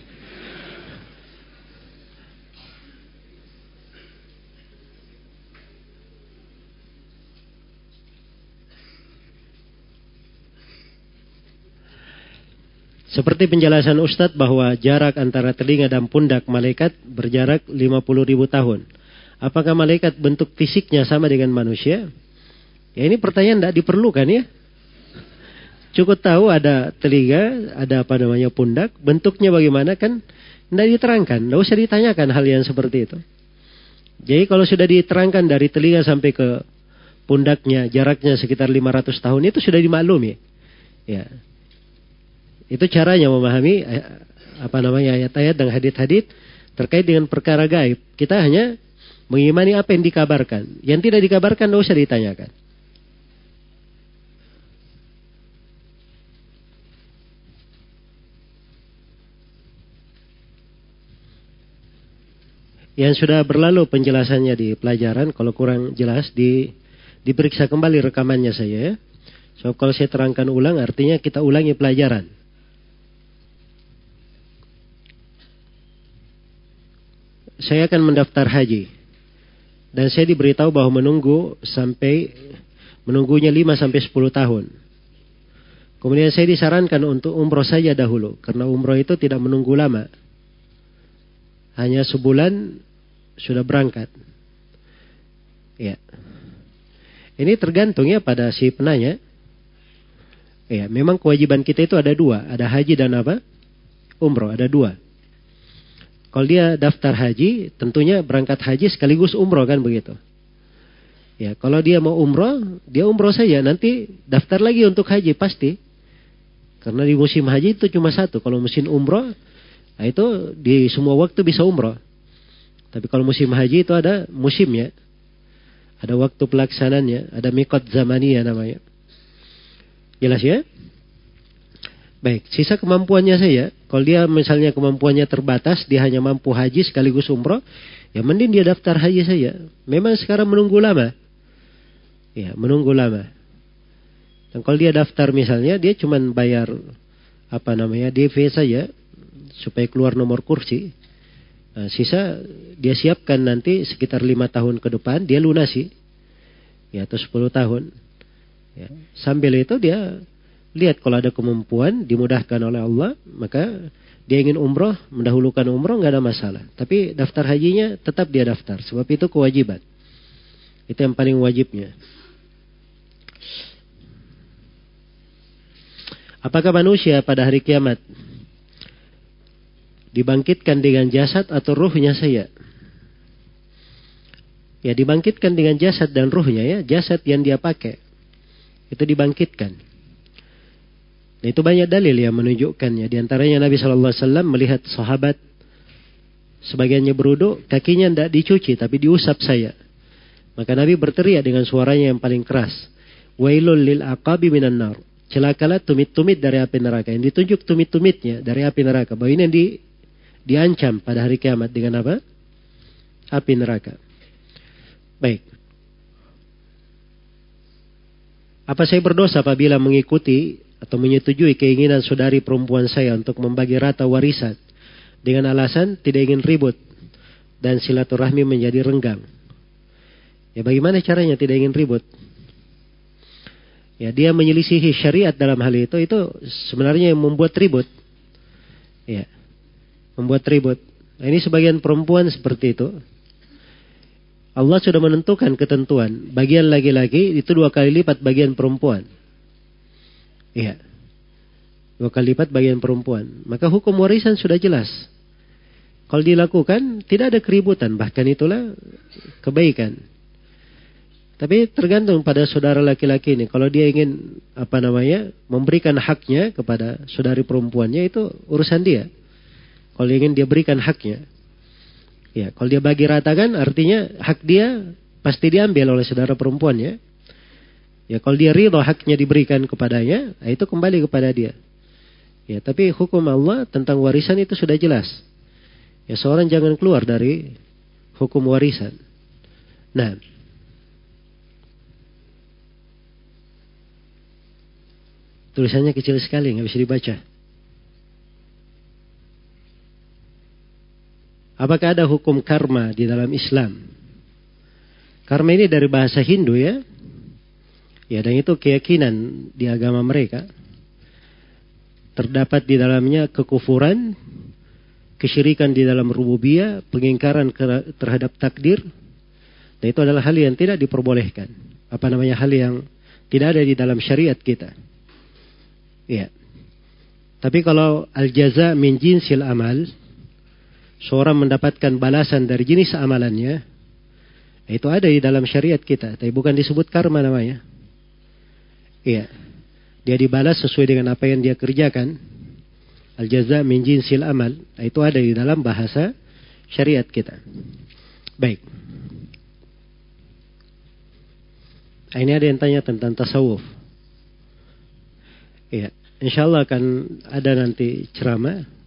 Seperti penjelasan Ustadz bahwa jarak antara telinga dan pundak malaikat berjarak 50 ribu tahun. Apakah malaikat bentuk fisiknya sama dengan manusia? Ya ini pertanyaan tidak diperlukan ya. Cukup tahu ada telinga, ada apa namanya pundak, bentuknya bagaimana kan tidak diterangkan. Tidak usah ditanyakan hal yang seperti itu. Jadi kalau sudah diterangkan dari telinga sampai ke pundaknya, jaraknya sekitar 500 tahun itu sudah dimaklumi. Ya, itu caranya memahami eh, apa namanya ayat-ayat dan hadit-hadit terkait dengan perkara gaib. Kita hanya mengimani apa yang dikabarkan. Yang tidak dikabarkan tidak usah ditanyakan. Yang sudah berlalu penjelasannya di pelajaran, kalau kurang jelas di diperiksa kembali rekamannya saya ya. So kalau saya terangkan ulang artinya kita ulangi pelajaran. saya akan mendaftar haji. Dan saya diberitahu bahwa menunggu sampai menunggunya 5 sampai 10 tahun. Kemudian saya disarankan untuk umroh saja dahulu karena umroh itu tidak menunggu lama. Hanya sebulan sudah berangkat. Ya. Ini tergantung ya pada si penanya. Ya, memang kewajiban kita itu ada dua, ada haji dan apa? Umroh, ada dua. Kalau dia daftar haji, tentunya berangkat haji sekaligus umroh kan begitu. Ya, kalau dia mau umroh, dia umroh saja. Nanti daftar lagi untuk haji pasti. Karena di musim haji itu cuma satu. Kalau musim umroh, nah itu di semua waktu bisa umroh. Tapi kalau musim haji itu ada musimnya. Ada waktu pelaksananya, ada mikot zamania namanya. Jelas ya? Baik, sisa kemampuannya saya, kalau dia misalnya kemampuannya terbatas, dia hanya mampu haji sekaligus umroh, ya mending dia daftar haji saja. Memang sekarang menunggu lama. Ya, menunggu lama. Dan kalau dia daftar misalnya, dia cuma bayar apa namanya DV saja supaya keluar nomor kursi. Nah, sisa dia siapkan nanti sekitar lima tahun ke depan dia lunasi, ya atau sepuluh tahun. Ya. Sambil itu dia lihat kalau ada kemampuan dimudahkan oleh Allah maka dia ingin umroh mendahulukan umroh nggak ada masalah. Tapi daftar hajinya tetap dia daftar. Sebab itu kewajiban. Itu yang paling wajibnya. Apakah manusia pada hari kiamat dibangkitkan dengan jasad atau ruhnya saya ya dibangkitkan dengan jasad dan ruhnya ya jasad yang dia pakai itu dibangkitkan Nah, itu banyak dalil yang menunjukkannya. Di antaranya Nabi Shallallahu Alaihi Wasallam melihat sahabat sebagiannya beruduk, kakinya tidak dicuci tapi diusap saya. Maka Nabi berteriak dengan suaranya yang paling keras. Wailul lil aqabi minan nar. Celakalah tumit-tumit dari api neraka. Yang ditunjuk tumit-tumitnya dari api neraka. Bahwa ini yang di, diancam pada hari kiamat dengan apa? Api neraka. Baik. Apa saya berdosa apabila mengikuti atau menyetujui keinginan saudari perempuan saya untuk membagi rata warisan dengan alasan tidak ingin ribut dan silaturahmi menjadi renggang. Ya bagaimana caranya tidak ingin ribut? Ya dia menyelisihi syariat dalam hal itu itu sebenarnya yang membuat ribut. Ya. Membuat ribut. Nah, ini sebagian perempuan seperti itu. Allah sudah menentukan ketentuan. Bagian laki-laki itu dua kali lipat bagian perempuan. Iya. Dua kali lipat bagian perempuan. Maka hukum warisan sudah jelas. Kalau dilakukan, tidak ada keributan. Bahkan itulah kebaikan. Tapi tergantung pada saudara laki-laki ini. Kalau dia ingin, apa namanya, memberikan haknya kepada saudari perempuannya, itu urusan dia. Kalau ingin dia berikan haknya. Ya, kalau dia bagi ratakan, artinya hak dia pasti diambil oleh saudara perempuannya. Ya kalau dia ridho haknya diberikan kepadanya, nah itu kembali kepada dia. Ya, tapi hukum Allah tentang warisan itu sudah jelas. Ya seorang jangan keluar dari hukum warisan. Nah, tulisannya kecil sekali, nggak bisa dibaca. Apakah ada hukum karma di dalam Islam? Karma ini dari bahasa Hindu ya, Ya, dan itu keyakinan di agama mereka. terdapat di dalamnya kekufuran, kesyirikan di dalam rububiyah, pengingkaran terhadap takdir. Dan itu adalah hal yang tidak diperbolehkan. Apa namanya hal yang tidak ada di dalam syariat kita. Iya. Tapi kalau al-jaza min jinsil amal, seorang mendapatkan balasan dari jenis amalannya, itu ada di dalam syariat kita, tapi bukan disebut karma namanya. Iya. Dia dibalas sesuai dengan apa yang dia kerjakan. Al-jaza min jinsil amal, itu ada di dalam bahasa syariat kita. Baik. Nah, ini ada yang tanya tentang tasawuf. Iya. Insya Allah akan ada nanti ceramah.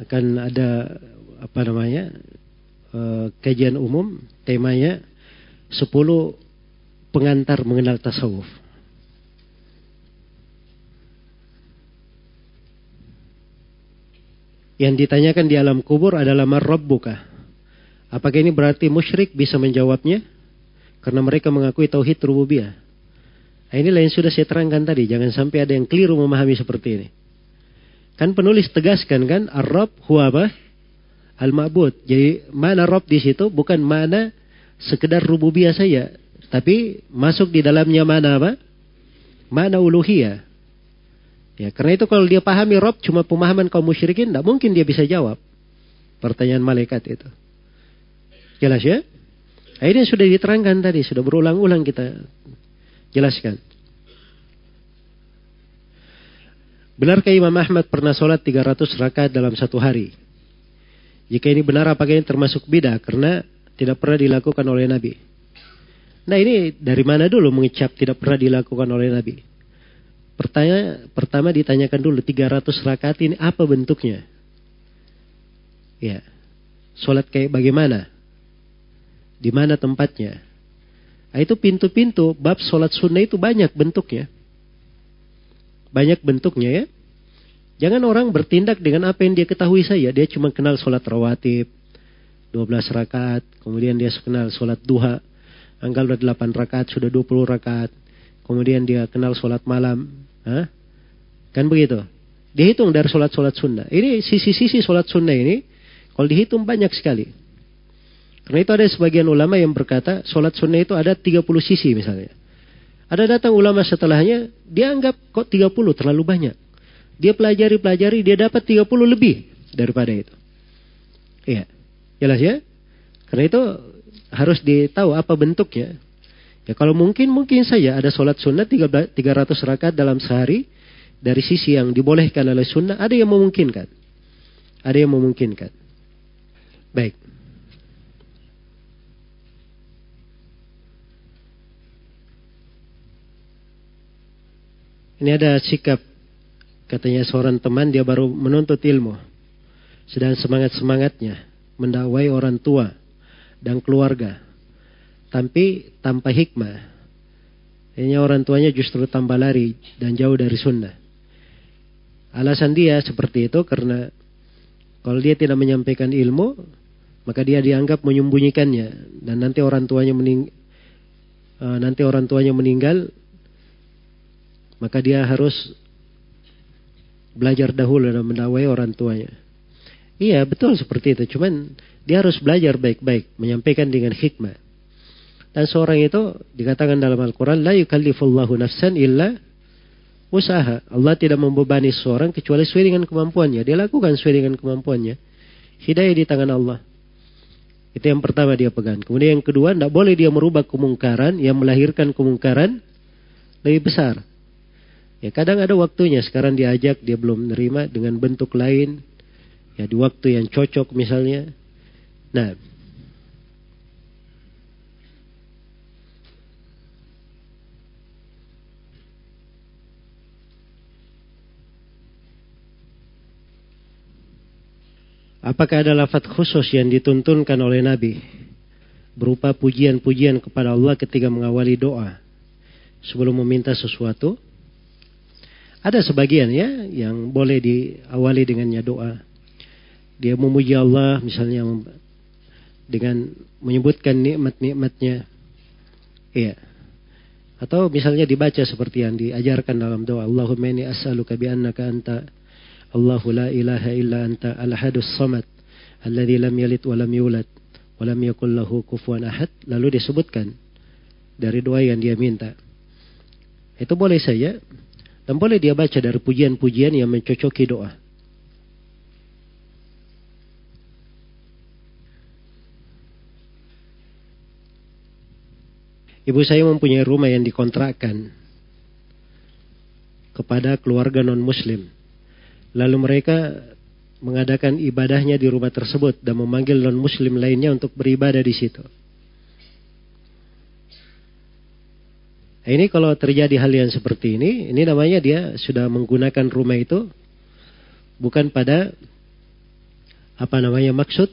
Akan ada apa namanya uh, kajian umum temanya 10 pengantar mengenal tasawuf. Yang ditanyakan di alam kubur adalah marrabbuka. Apakah ini berarti musyrik bisa menjawabnya? Karena mereka mengakui tauhid rububiyah. Nah, inilah yang sudah saya terangkan tadi. Jangan sampai ada yang keliru memahami seperti ini. Kan penulis tegaskan kan, Ar-Rab huwa apa? Al-Ma'bud. Jadi mana Rob di situ bukan mana sekedar rububiyah saja. Tapi masuk di dalamnya mana apa? Mana uluhiyah. Ya, karena itu kalau dia pahami Rob cuma pemahaman kaum musyrikin, tidak mungkin dia bisa jawab pertanyaan malaikat itu. Jelas ya? Akhirnya sudah diterangkan tadi, sudah berulang-ulang kita Jelaskan. Benarkah Imam Ahmad pernah sholat 300 rakaat dalam satu hari? Jika ini benar apakah ini termasuk bidah karena tidak pernah dilakukan oleh Nabi? Nah ini dari mana dulu mengecap tidak pernah dilakukan oleh Nabi? Pertanyaan pertama ditanyakan dulu 300 rakaat ini apa bentuknya? Ya, sholat kayak bagaimana? Di mana tempatnya? Nah, itu pintu-pintu bab sholat sunnah itu banyak bentuknya. Banyak bentuknya ya. Jangan orang bertindak dengan apa yang dia ketahui saja. Dia cuma kenal sholat rawatib, 12 rakaat. Kemudian dia kenal sholat duha. Anggal udah 8 rakaat, sudah 20 rakaat. Kemudian dia kenal sholat malam. Hah? Kan begitu. Dihitung dari sholat-sholat sunnah. Ini sisi-sisi sholat sunnah ini, kalau dihitung banyak sekali. Karena itu ada sebagian ulama yang berkata sholat sunnah itu ada 30 sisi misalnya. Ada datang ulama setelahnya, dia anggap kok 30 terlalu banyak. Dia pelajari-pelajari, dia dapat 30 lebih daripada itu. Iya, jelas ya? Karena itu harus ditahu apa bentuknya. Ya kalau mungkin, mungkin saja ada sholat sunnah 300 rakaat dalam sehari. Dari sisi yang dibolehkan oleh sunnah, ada yang memungkinkan. Ada yang memungkinkan. Baik. Ini ada sikap katanya seorang teman dia baru menuntut ilmu. Sedang semangat-semangatnya mendakwai orang tua dan keluarga. Tapi tanpa hikmah. Ini orang tuanya justru tambah lari dan jauh dari sunnah. Alasan dia seperti itu karena kalau dia tidak menyampaikan ilmu, maka dia dianggap menyembunyikannya dan nanti orang tuanya mening uh, nanti orang tuanya meninggal maka dia harus belajar dahulu dan mendawai orang tuanya. Iya, betul seperti itu. Cuman dia harus belajar baik-baik, menyampaikan dengan hikmah. Dan seorang itu dikatakan dalam Al-Quran, La yukallifullahu nafsan illa usaha. Allah tidak membebani seorang kecuali sesuai dengan kemampuannya. Dia lakukan sesuai dengan kemampuannya. Hidayah di tangan Allah. Itu yang pertama dia pegang. Kemudian yang kedua, tidak boleh dia merubah kemungkaran yang melahirkan kemungkaran lebih besar. Ya kadang ada waktunya sekarang diajak dia belum menerima dengan bentuk lain. Ya di waktu yang cocok misalnya. Nah. Apakah ada lafaz khusus yang dituntunkan oleh Nabi berupa pujian-pujian kepada Allah ketika mengawali doa sebelum meminta sesuatu? Ada sebagian ya yang boleh diawali dengannya doa. Dia memuji Allah misalnya dengan menyebutkan nikmat-nikmatnya. Iya. Atau misalnya dibaca seperti yang diajarkan dalam doa. Allahumma inni as'aluka bi annaka anta Allahu la ilaha illa anta al-hadus samad alladhi lam yalid wa lam yulad wa lam yakul lahu kufuwan ahad. Lalu disebutkan dari doa yang dia minta. Itu boleh saja dan boleh dia baca dari pujian-pujian yang mencocoki doa. Ibu saya mempunyai rumah yang dikontrakkan kepada keluarga non-muslim. Lalu mereka mengadakan ibadahnya di rumah tersebut dan memanggil non-muslim lainnya untuk beribadah di situ. Ini kalau terjadi hal yang seperti ini, ini namanya dia sudah menggunakan rumah itu bukan pada apa namanya maksud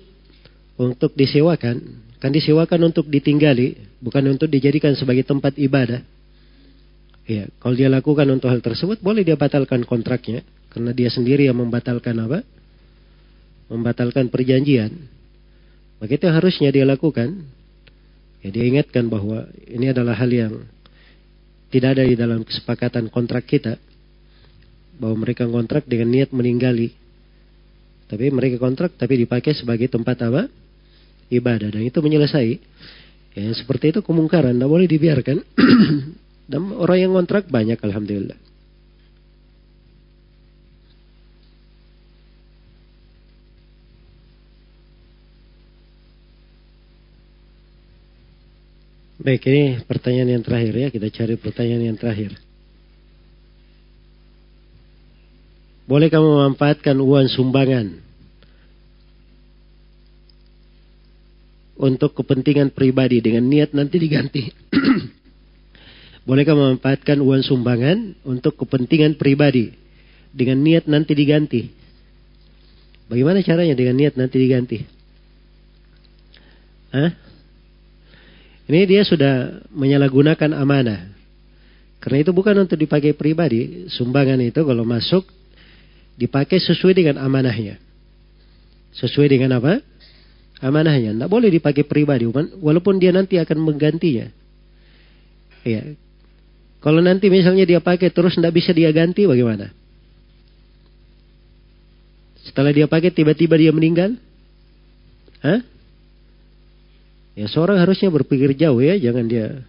untuk disewakan, kan disewakan untuk ditinggali, bukan untuk dijadikan sebagai tempat ibadah. Ya, kalau dia lakukan untuk hal tersebut, boleh dia batalkan kontraknya, karena dia sendiri yang membatalkan apa? Membatalkan perjanjian. Maka harusnya dia lakukan. Ya, dia ingatkan bahwa ini adalah hal yang tidak ada di dalam kesepakatan kontrak kita bahwa mereka kontrak dengan niat meninggali. Tapi mereka kontrak tapi dipakai sebagai tempat apa? Ibadah dan itu menyelesai. Ya, seperti itu kemungkaran, tidak boleh dibiarkan. dan orang yang kontrak banyak, alhamdulillah. Baik, ini pertanyaan yang terakhir ya. Kita cari pertanyaan yang terakhir. Boleh kamu memanfaatkan uang sumbangan untuk kepentingan pribadi dengan niat nanti diganti. Boleh kamu memanfaatkan uang sumbangan untuk kepentingan pribadi dengan niat nanti diganti. Bagaimana caranya dengan niat nanti diganti? Hah? Ini dia sudah menyalahgunakan amanah. Karena itu bukan untuk dipakai pribadi. Sumbangan itu kalau masuk dipakai sesuai dengan amanahnya. Sesuai dengan apa? Amanahnya. Tidak boleh dipakai pribadi. Walaupun dia nanti akan menggantinya. Ya. Kalau nanti misalnya dia pakai terus tidak bisa dia ganti bagaimana? Setelah dia pakai tiba-tiba dia meninggal? Hah? Ya seorang harusnya berpikir jauh ya, jangan dia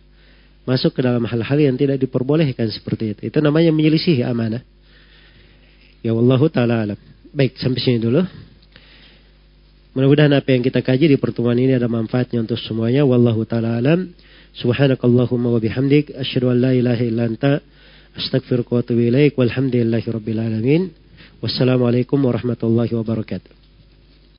masuk ke dalam hal-hal yang tidak diperbolehkan seperti itu. Itu namanya menyelisihi amanah. Ya wallahu taala alam. Baik, sampai sini dulu. Mudah-mudahan apa yang kita kaji di pertemuan ini ada manfaatnya untuk semuanya. Wallahu taala alam. Subhanakallahumma wa bihamdik asyhadu an la ilaha illa anta astaghfiruka wa atubu ilaik. Walhamdulillahi alamin. Wassalamualaikum warahmatullahi wabarakatuh.